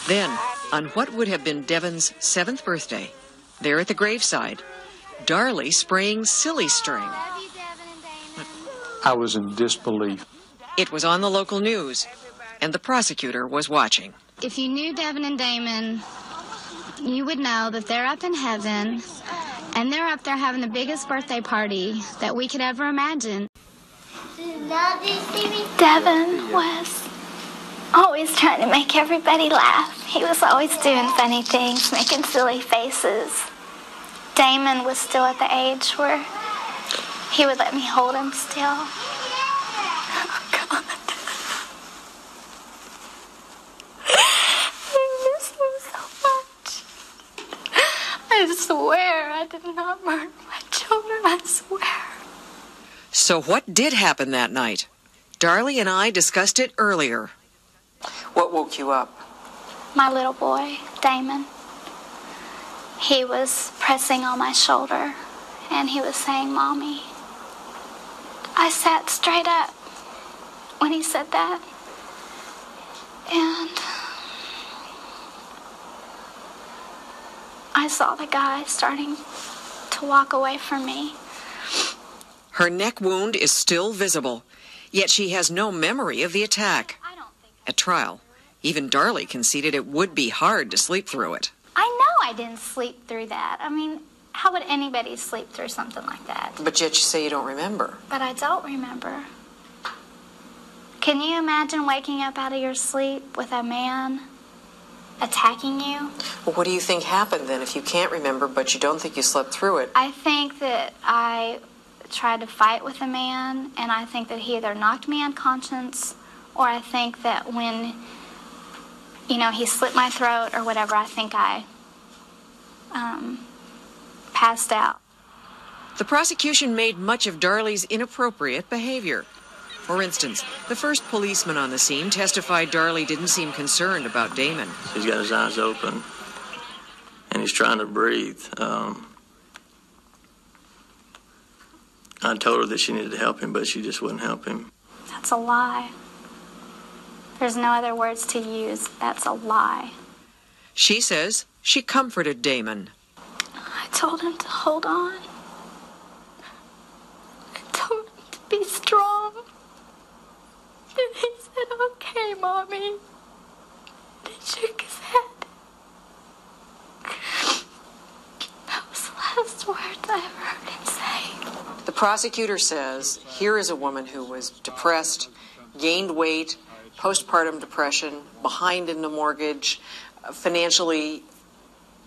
Then, on what would have been Devon's seventh birthday, there at the graveside, Darley spraying silly string. I was in disbelief. It was on the local news, and the prosecutor was watching. If you knew Devon and Damon you would know that they're up in heaven and they're up there having the biggest birthday party that we could ever imagine. Devin was always trying to make everybody laugh. He was always doing funny things, making silly faces. Damon was still at the age where he would let me hold him still. Oh, God. I miss him so much. I swear I did not murder my children. I swear. So, what did happen that night? Darley and I discussed it earlier. What woke you up? My little boy, Damon. He was pressing on my shoulder and he was saying, Mommy. I sat straight up when he said that. And I saw the guy starting to walk away from me. Her neck wound is still visible, yet she has no memory of the attack. At trial, Even Darley conceded it would be hard to sleep through it. I know I didn't sleep through that. I mean, how would anybody sleep through something like that? But yet you say you don't remember. But I don't remember. Can you imagine waking up out of your sleep with a man attacking you? Well, what do you think happened then if you can't remember but you don't think you slept through it? I think that I tried to fight with a man, and I think that he either knocked me unconscious, or I think that when, you know, he slit my throat or whatever, I think I um, passed out. The prosecution made much of Darley's inappropriate behavior. For instance, the first policeman on the scene testified Darley didn't seem concerned about Damon. He's got his eyes open and he's trying to breathe. Um, I told her that she needed to help him, but she just wouldn't help him. That's a lie. There's no other words to use. That's a lie. She says she comforted Damon. I told him to hold on. I told him to be strong. And he said, okay, Mommy. And he shook his head. That was the last words I ever heard him say. The prosecutor says here is a woman who was depressed, gained weight, postpartum depression, behind in the mortgage, uh, financially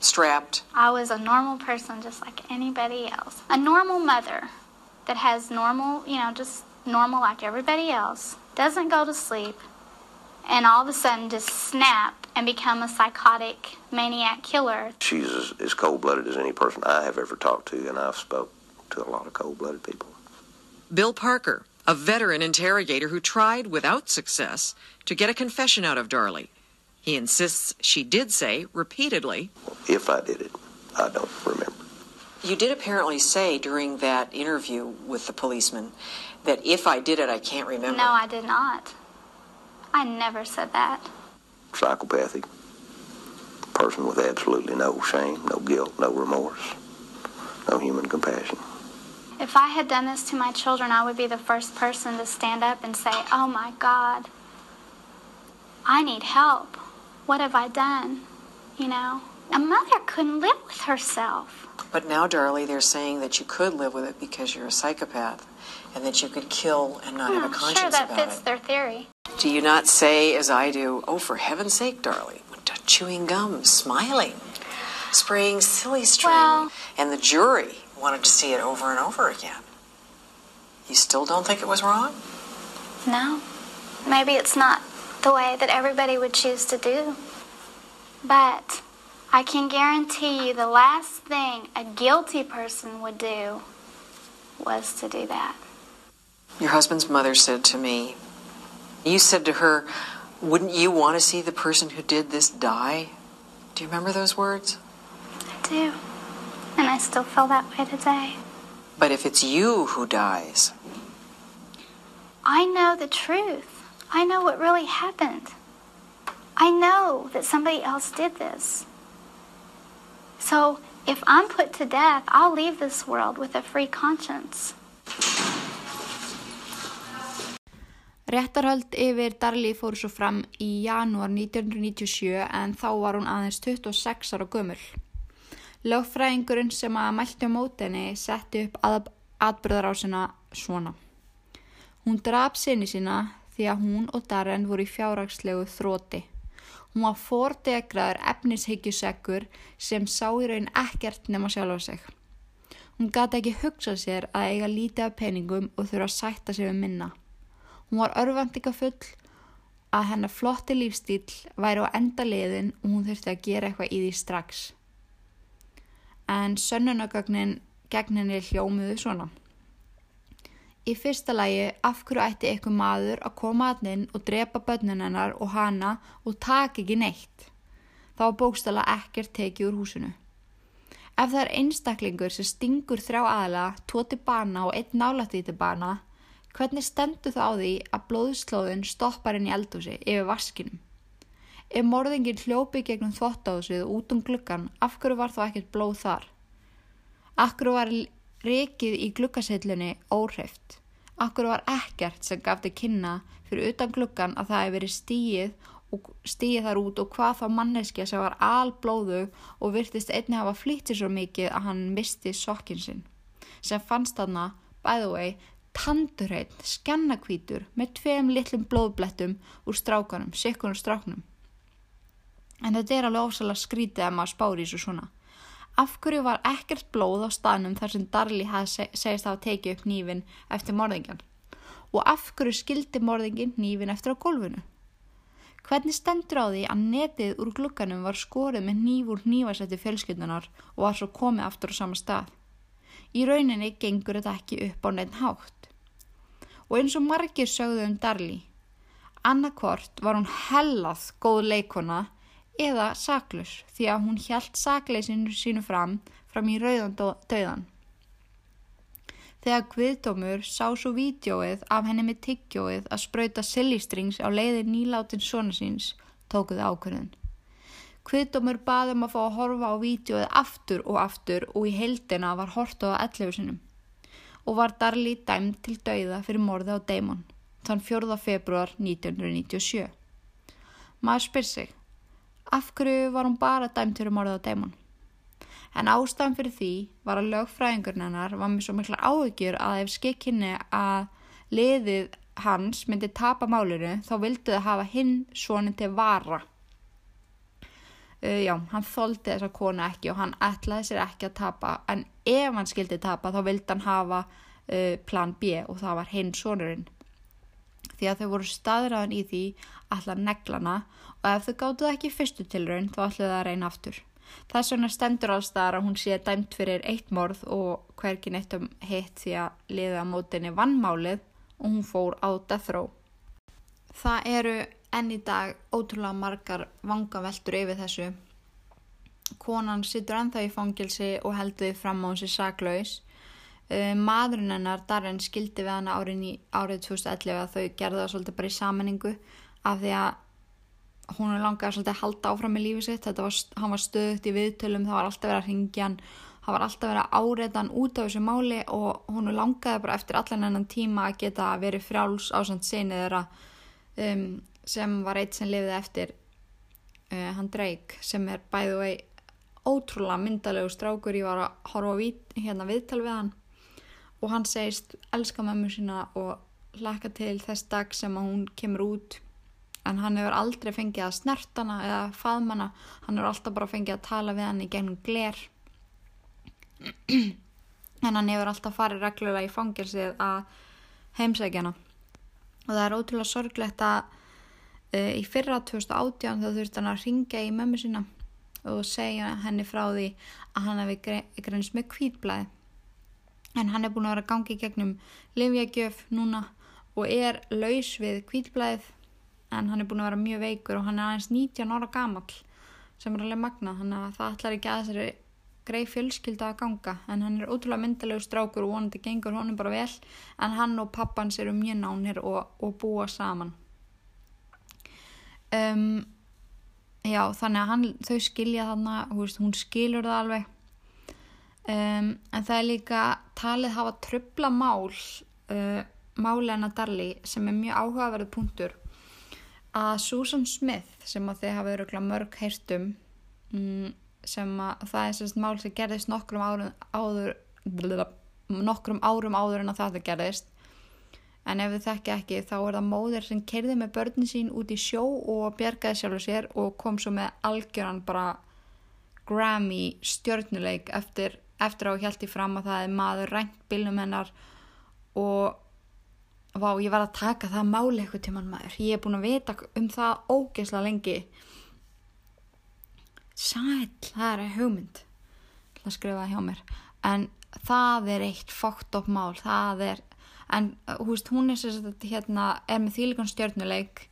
strapped. I was a normal person just like anybody else. A normal mother that has normal, you know, just normal like everybody else, doesn't go to sleep, and all of a sudden just snap and become a psychotic maniac killer. She's as, as cold-blooded as any person I have ever talked to, and I've spoke to a lot of cold-blooded people. Bill Parker, a veteran interrogator who tried without success to get a confession out of Darley. He insists she did say repeatedly, If I did it, I don't remember. You did apparently say during that interview with the policeman that if I did it, I can't remember. No, I did not. I never said that. Psychopathic. Person with absolutely no shame, no guilt, no remorse, no human compassion. If I had done this to my children, I would be the first person to stand up and say, Oh my God, I need help. What have I done? You know, a mother couldn't live with herself. But now, Darley, they're saying that you could live with it because you're a psychopath and that you could kill and not have a Hmm, conscience sure, that about fits it. their theory. Do you not say, as I do, oh, for heaven's sake, Darley, chewing gum, smiling, spraying silly string, Well- and the jury wanted to see it over and over again? You still don't think it was wrong? No. Maybe it's not the way that everybody would choose to do. But I can guarantee you the last thing a guilty person would do was to do that. Your husband's mother said to me, You said to her, Wouldn't you want to see the person who did this die? Do you remember those words? I do. And I still feel that way today. But if it's you who dies, I know the truth. I know what really happened. I know that somebody else did this. So if I'm put to death, I'll leave this world with a free conscience. Réttarhöld yfir Darli fóru svo fram í janúar 1997 en þá var hún aðeins 26 ára gömul. Lögfræðingurinn sem að mælti á mótenni setti upp atbyrðarásina svona. Hún draf sinni sína því að hún og Darren voru í fjárhagslegu þróti. Hún var fordegraður efnishyggjusekkur sem sá í raun ekkert nema sjálfa sig. Hún gati ekki hugsað sér að eiga lítið af peningum og þurfa að sætta sig við minna. Hún var örvendingafull að hennar flotti lífstíl væri á enda liðin og hún þurfti að gera eitthvað í því strax. En sönnunagögnin gegn henni hljómiðu svona. Í fyrsta lagi, af hverju ætti eitthvað maður að koma að inn og drepa börnin hennar og hana og taka ekki neitt? Þá bókstala ekkert tekið úr húsinu. Ef það er einstaklingur sem stingur þrjá aðla, tvo til bana og einn nálætti til bana, hvernig stendur það á því að blóðslóðin stoppar inn í eldhúsi yfir vaskinum? Ef morðingin hljópi gegnum þvottáðsvið út um gluggan, af hverju var þá ekkert blóð þar? Af hverju var rikið í gluggaseillunni óhreift? Af hverju var ekkert sem gaf til kynna fyrir utan gluggan að það hefði verið stíið og stíði þar út og hvað þá manneskja sem var alblóðu og virtist einni hafa flýttið svo mikið að hann misti sokkin sinn sem fannst þarna, by the way, tandurreitt, skennakvítur með tveim litlum blóðblettum úr strákanum, sikkunum stráknum. En þetta er alveg ósalega skrítið að maður spári þessu svona. Af hverju var ekkert blóð á staðnum þar sem Darli hafði segist að tekið upp nýfin eftir morðingjan? Og af hverju skildi morðingin nýfin eftir á gólfinu? Hvernig stendur á því að netið úr glukkanum var skorið með nýf úr nýfasætti fjölskyldunar og var svo komið aftur á sama stað? Í rauninni gengur þetta ekki upp á neitt hátt. Og eins og margir sögðu um Darli, annarkvort var hún hellað góð leikona eða saklus því að hún hjælt sakleysinu sínu fram fram í rauðan döðan. Þegar Guðdómur sá svo vídjóið af henni með tyggjóið að spröyta sillistrings á leiði nýláttins svona síns, tókuði ákvörðin. Kviðdómur baðum að fá að horfa á vídjóið aftur og aftur og í heildina var hortuð á 11 sinum og var Darli dæmt til dauða fyrir morði á Damon þann 4. februar 1997. Maður spyr sig, af hverju var hún bara dæmt fyrir morði á Damon? En ástæðan fyrir því var að lögfræðingurinn hennar var með svo mikla áhugjur að ef skikkinni að liðið hans myndi tapa málinu þá vildu það hafa hinn svonin til vara. Uh, já, hann þóldi þessa konu ekki og hann ætlaði sér ekki að tapa. En ef hann skildi tapa þá vildi hann hafa uh, plan B og það var hinn sonurinn. Því að þau voru staðræðan í því allar neglana og ef þau gáttuð ekki fyrstu tilraun þá ætlaði það að reyna aftur þess vegna stendur alls þar að hún sé dæmt fyrir eitt morð og hvergin eitt um hitt því að liða mótinni vannmálið og hún fór á death row það eru enn í dag ótrúlega margar vangaveltur yfir þessu. Konan sittur ennþá í fangilsi og heldur fram á hansi saklaus. Uh, maðurinn hennar, Darren, skildi við hana árið, árið 2011 að þau gerðu það svolítið bara í sammenningu af því að hún langaði svolítið að halda áfram með lífið sitt. Var, hann var stöðut í viðtölum, það var alltaf verið að ringja hann, það var alltaf verið að áreita hann út af þessu máli og hún langaði bara eftir allan ennan tíma að geta verið frjáls ásand sinni þeirra um, sem var eitt sem lifið eftir uh, hann Drake sem er bæðu vei ótrúlega myndalegu strákur ég var að horfa vít, hérna viðtal við hann og hann segist elska mömmu sína og hlaka til þess dag sem hún kemur út en hann hefur aldrei fengið að snertana eða faðmana, hann hefur alltaf bara fengið að tala við hann í gegnum gler. En hann hefur alltaf farið reglulega í fangilsið að heimsækjana og það er ótrúlega sorglegt að Uh, í fyrra 2018 þá þurfti hann að ringa í mömmu sína og segja henni frá því að hann hefði grænst með kvítblæði. En hann er búin að vera gangi gegnum livjagjöf núna og er laus við kvítblæðið en hann er búin að vera mjög veikur og hann er aðeins 19 ára gamall sem er alveg magnað. Þannig að það ætlar ekki að þessari greið fjölskylda að ganga en hann er ótrúlega myndalegu strákur og vonandi gengur honum bara vel en hann og pappans eru mjög nánir og, og búa saman. Um, já, þannig að hann, þau skilja þannig, hún skilur það alveg. Um, en það er líka talið hafa tröfla mál, uh, máli hennar Darli sem er mjög áhugaverð punktur að Susan Smith sem að þið hafa öruglega mörg heyrtum um, sem að það er sérst mál sem gerðist nokkrum árum áður, nokkrum árum áður en að það gerðist. En ef þið þekki ekki þá er það móðir sem kerði með börnin sín út í sjó og bjergaði sjálfur sér og kom svo með algjöran bara Grammy stjörnuleik eftir, eftir á hjælti fram að það er maður rænt bilnum hennar og vá ég var að taka það máli eitthvað til mann maður. Ég er búin að vita um það ógeðslega lengi. Sæl, það er hugmynd. Það skrifaði hjá mér. En það er eitt fókt upp mál, það er en húst, hún er, sagt, hérna, er með þýlikan stjórnuleik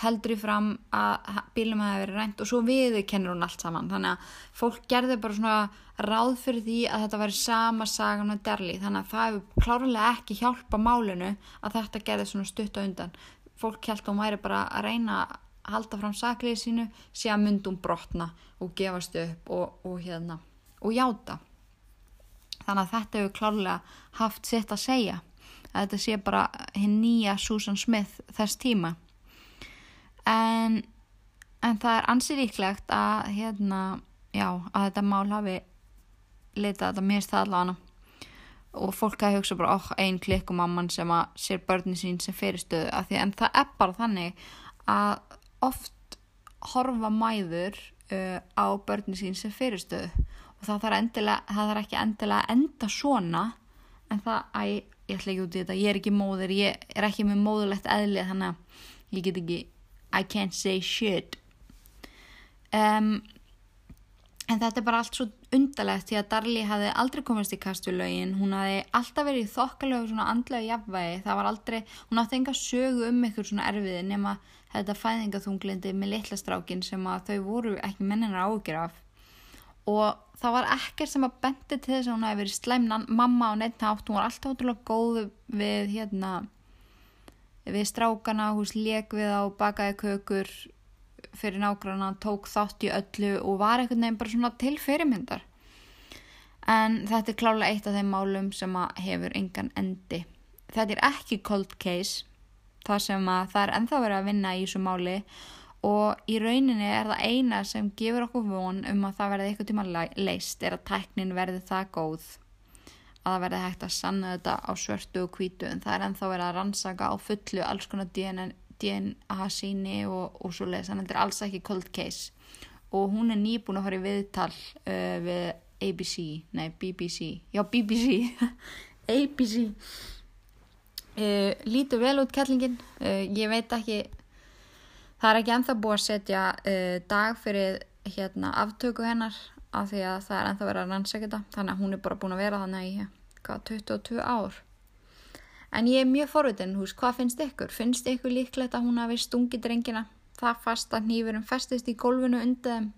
heldur í fram að bílum hafi verið rænt og svo viðu kennur hún allt saman. Þannig að fólk gerði bara svona ráð fyrir því að þetta væri sama sagan með Derli þannig að það hefur klárlega ekki hjálpa málinu að þetta gerði svona stutt á undan. Fólk held að hún væri bara að reyna að halda fram saklið sínu sé að myndum brotna og gefast upp og, og hérna og játa. Þannig að þetta hefur klárlega haft sitt að segja. Að þetta sé bara hinn nýja Susan Smith þess tíma en en það er ansið líklegt að hérna, já, að þetta mál hafi litað þetta mér það allavega. Og fólk að hugsa bara, oh, ein klikk og mamman sem að sér börnin sín sem fyrirstöðu af því en það er bara þannig að oft horfa mæður uh, á börnin sín sem fyrirstöðu og það þarf, endilega, það þarf ekki endilega að enda svona. En það, að ég, ætla ekki út í þetta. Ég er ekki móður, ég er ekki með móðulegt eðli þannig að ég get ekki I can't say shit. Um, en þetta er bara allt svo undarlegt því að Darli hafði aldrei komast í kastulögin hún hafði alltaf verið í þokkalögu svona andlega jafnvægi. Það var aldrei, hún átti enga sögu um eitthvað svona erfiði nema þetta fæðingaþunglindi með litla strákin sem að þau voru ekki menninar ágjur af. Og það var ekkert sem að bendi til þess að hún hefði verið slæmnan mamma á neittna átt, hún var alltaf ótrúlega góð við hérna við strákana, hús leik við á bakaði kökur fyrir nágranna, tók þátt í öllu og var einhvern veginn bara svona til fyrirmyndar. En þetta er klálega eitt af þeim málum sem að hefur engan endi. Þetta er ekki cold case þar sem að það er enþá verið að vinna í þessu máli og í rauninni er það eina sem gefur okkur von um að það verði eitthvað tíma leist er að tæknin verði það góð að það verði hægt að sanna þetta á svörtu og hvítu en það er enþá verið að rannsaka á fullu alls konar DNA, síni og, og svo leiðis þannig að þetta er alls ekki cold case. Og hún er nýbúin að fara í viðtal uh, við ABC, nei BBC já BBC ABC uh, lítur vel út kallingin. Uh, ég veit ekki það er ekki enþá búið að setja uh, dag fyrir hérna aftöku hennar af því að það er enþá verið að rannsækja þetta. Þannig að hún er bara búin að vera þannig í hvað, 22 ár. En ég er mjög forvitin, hús, hvað finnst ykkur? finnst ykkur líklegt að hún hafi stungið drengina? Það fast að nýfurum festist í gólfinu undir þeim.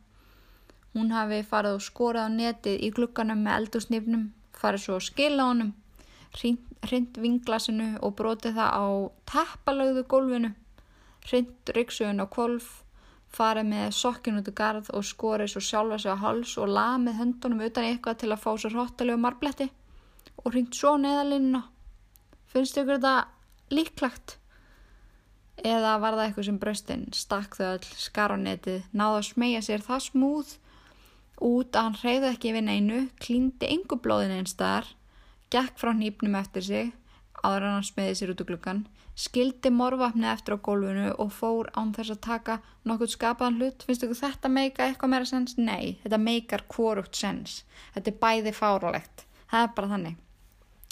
Hún hafi farið og skorað á netið í klukkanum með eldursnifnum farið svo að skila honum hrind vinglasinu og brotið það á teppalögðu gólfinu hrind ryggsugun á kvolf farið með sokkin út í garð og skorið svo sjálfa sig á hals og lamið höndunum utan eitthvað til að fá sér hottalegu marbletti og hringt svo neðalínuna finnst ykkur þetta líklagt eða var það eitthvað sem bröstinn stakk þau all skar á netið náða að smegja sér það smúð? Út að hann hreyði ekki við neinu klíndi engu blóðin einn staðar gekk frá nýpnum eftir sig áður hann smeði sér út úr glukkan skildi morvapni eftir á gólfinu og fór án þess að taka nokkuð skapaðan hlut. Finnst ykkur þetta meika eitthvað meira sens? Nei, þetta meikar kvorugt sens. Þetta er bæði fáralegt það er bara þannig.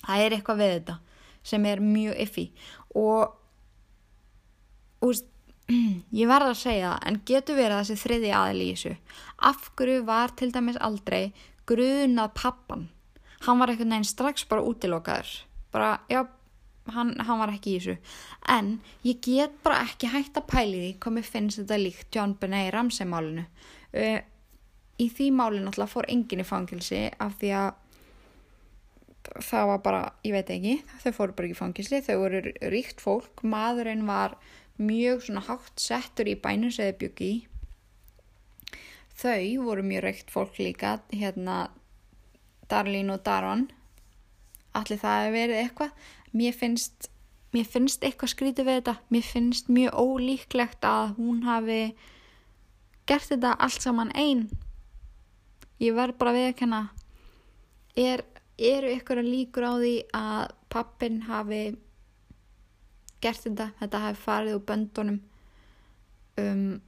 Það er eitthvað við þetta sem er mjög iffi og úst, ég verða að segja það en getur verið þessi þriði aðil í þessu? Af hverju var til dæmis aldrei grunað pappan hann var eitthvað neginn strax bara útilokaður. Bara, já, hann, hann var ekki í þessu. En ég get bara ekki hægt að pæli því hvað mér finnst þetta líkt John Benet Ramsey málinu uh, í því málinu alltaf fór enginn í fangilsi af því að það var bara, ég veit ekki þau fóru bara ekki í fangilsi, þau voru ríkt fólk, maðurinn var mjög svona hátt settur í bænum sem þau byggi þau voru mjög ríkt fólk líka hérna Darlene og Daron. Allir það hefur verið eitthvað mér finnst, mér finnst eitthvað skrítið við þetta. Mér finnst mjög ólíklegt að hún hafi gert þetta allt saman einn ég verð bara að kenna er, eru ykkur að líkur á því að pappin hafi gert þetta? Þetta hafi farið úr böndunum. Um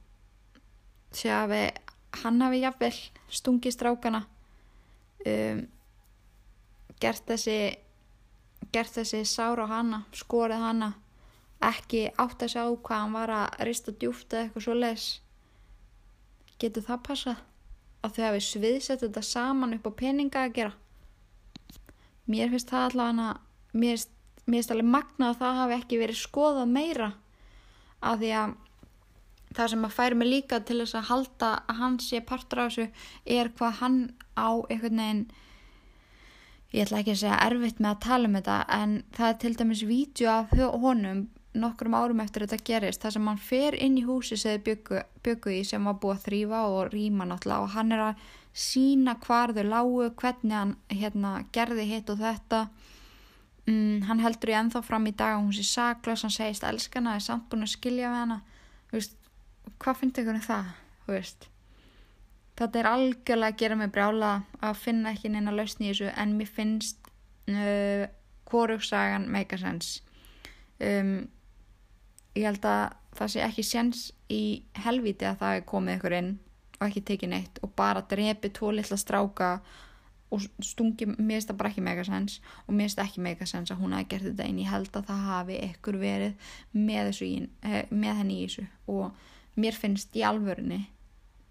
sé að hann hafi jafnvel stungið strákana. Um gert þessi gert þessi sára á hana skorið hana ekki átt að sjá hvað hann var að rista djúft eða eitthvað svo les getur það passað? Að þau hafi sviðsett þetta saman upp á peninga að gera? Mér finnst það allavega mér finnst alveg magnað að það hafi ekki verið skoðað meira. Af því að það sem að færi mig líka til þess að halda að hann sé partur á þessu er hvað hann á einhvern veginn ég ætla ekki að segja erfitt með að tala um þetta en það er til dæmis vídeo af honum nokkrum árum eftir þetta gerist þar sem hann fer inn í húsi sem þið byggu, byggu í sem var búið að þrýfa og rýma náttúrulega og hann er að sína hvar þau lágu, hvernig hann hérna, gerði hitt og þetta. Mm, hann heldur í ennþá fram í dag og hún sé saklas, hann segist elskana, er samt búin að skilja við hana. Vist, hvað finnst ykkur um það, þú veist þetta er algjörlega að gera mig brjála að finna ekki neina lausn í þessu en mér finnst uh, hvorugsagan meikasens um, ég held að það sé ekki séns í helviti að það er komið ykkur inn og ekki tekið neitt og bara drepi tvo litla stráka og stungi, mér finnst það bara ekki megasens og mér finnst ekki megasens að hún hafi gert þetta einn ég held að það hafi ykkur verið með, í, eh, með henni í þessu og mér finnst í alvörunni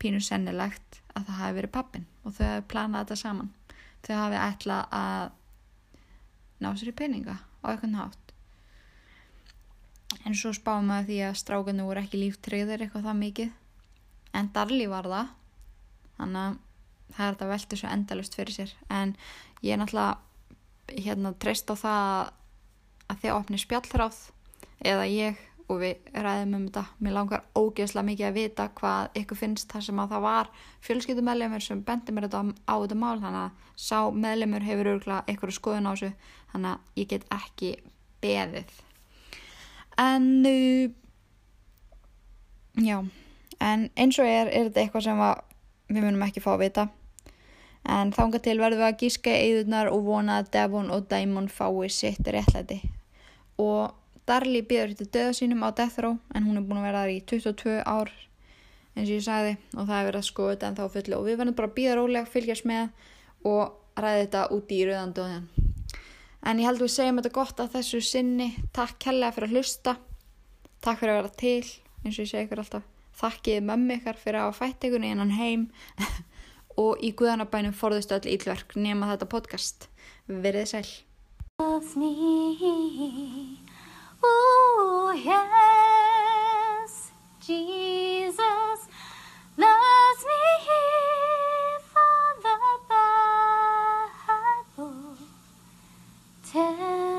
pínu sennilegt að það hafi verið pappin og þau hafi planað þetta saman. Þau hafi ætlað að ná sér í peninga á eitthvað nátt en svo spáum maður því að strákanu voru ekki líftreyðir eitthvað það mikið. En Darli var það. Þannig að það er þetta veltið svo endalust fyrir sér. En ég er náttúrulega hérna treyst á það að þið opni spjallráð eða ég og við ræðum um þetta. Mér langar ógeðslega mikið að vita hvað ykkur finnst þar sem að það var fjölskyldumedlemur sem bendi mér þetta á þetta mál. Þannig að sá medlemur hefur örgulega ykkur skoðun á þessu. Þannig að ég get ekki beðið. En uh, já. En eins og er er þetta eitthvað sem við munum ekki fá að vita. En þánga til verðum við að gíska eðunar og vona að Devon og Daimon fái sitt réttlæti. Og Darli býður til döða sínum á Death Row en hún er búin að vera þar í 22 ár eins og ég sagði og það er verið að skoða þetta en þá fullu. Og við verðum bara að býða rólega, fylgjast með og ræði þetta út í rauðandóðan en ég held að við segjum þetta gott að þessu sinni. Takk kellega fyrir að hlusta. Takk fyrir að vera til eins og ég segi ykkur alltaf. Þakkið mömmu ykkar fyrir að fætt ykkur í hennan heim. Og í Guðanabænum forðust öll ítlverk nema þetta podcast. Verðið sæl. Oh, yes, Jesus loves me the Bible. Tell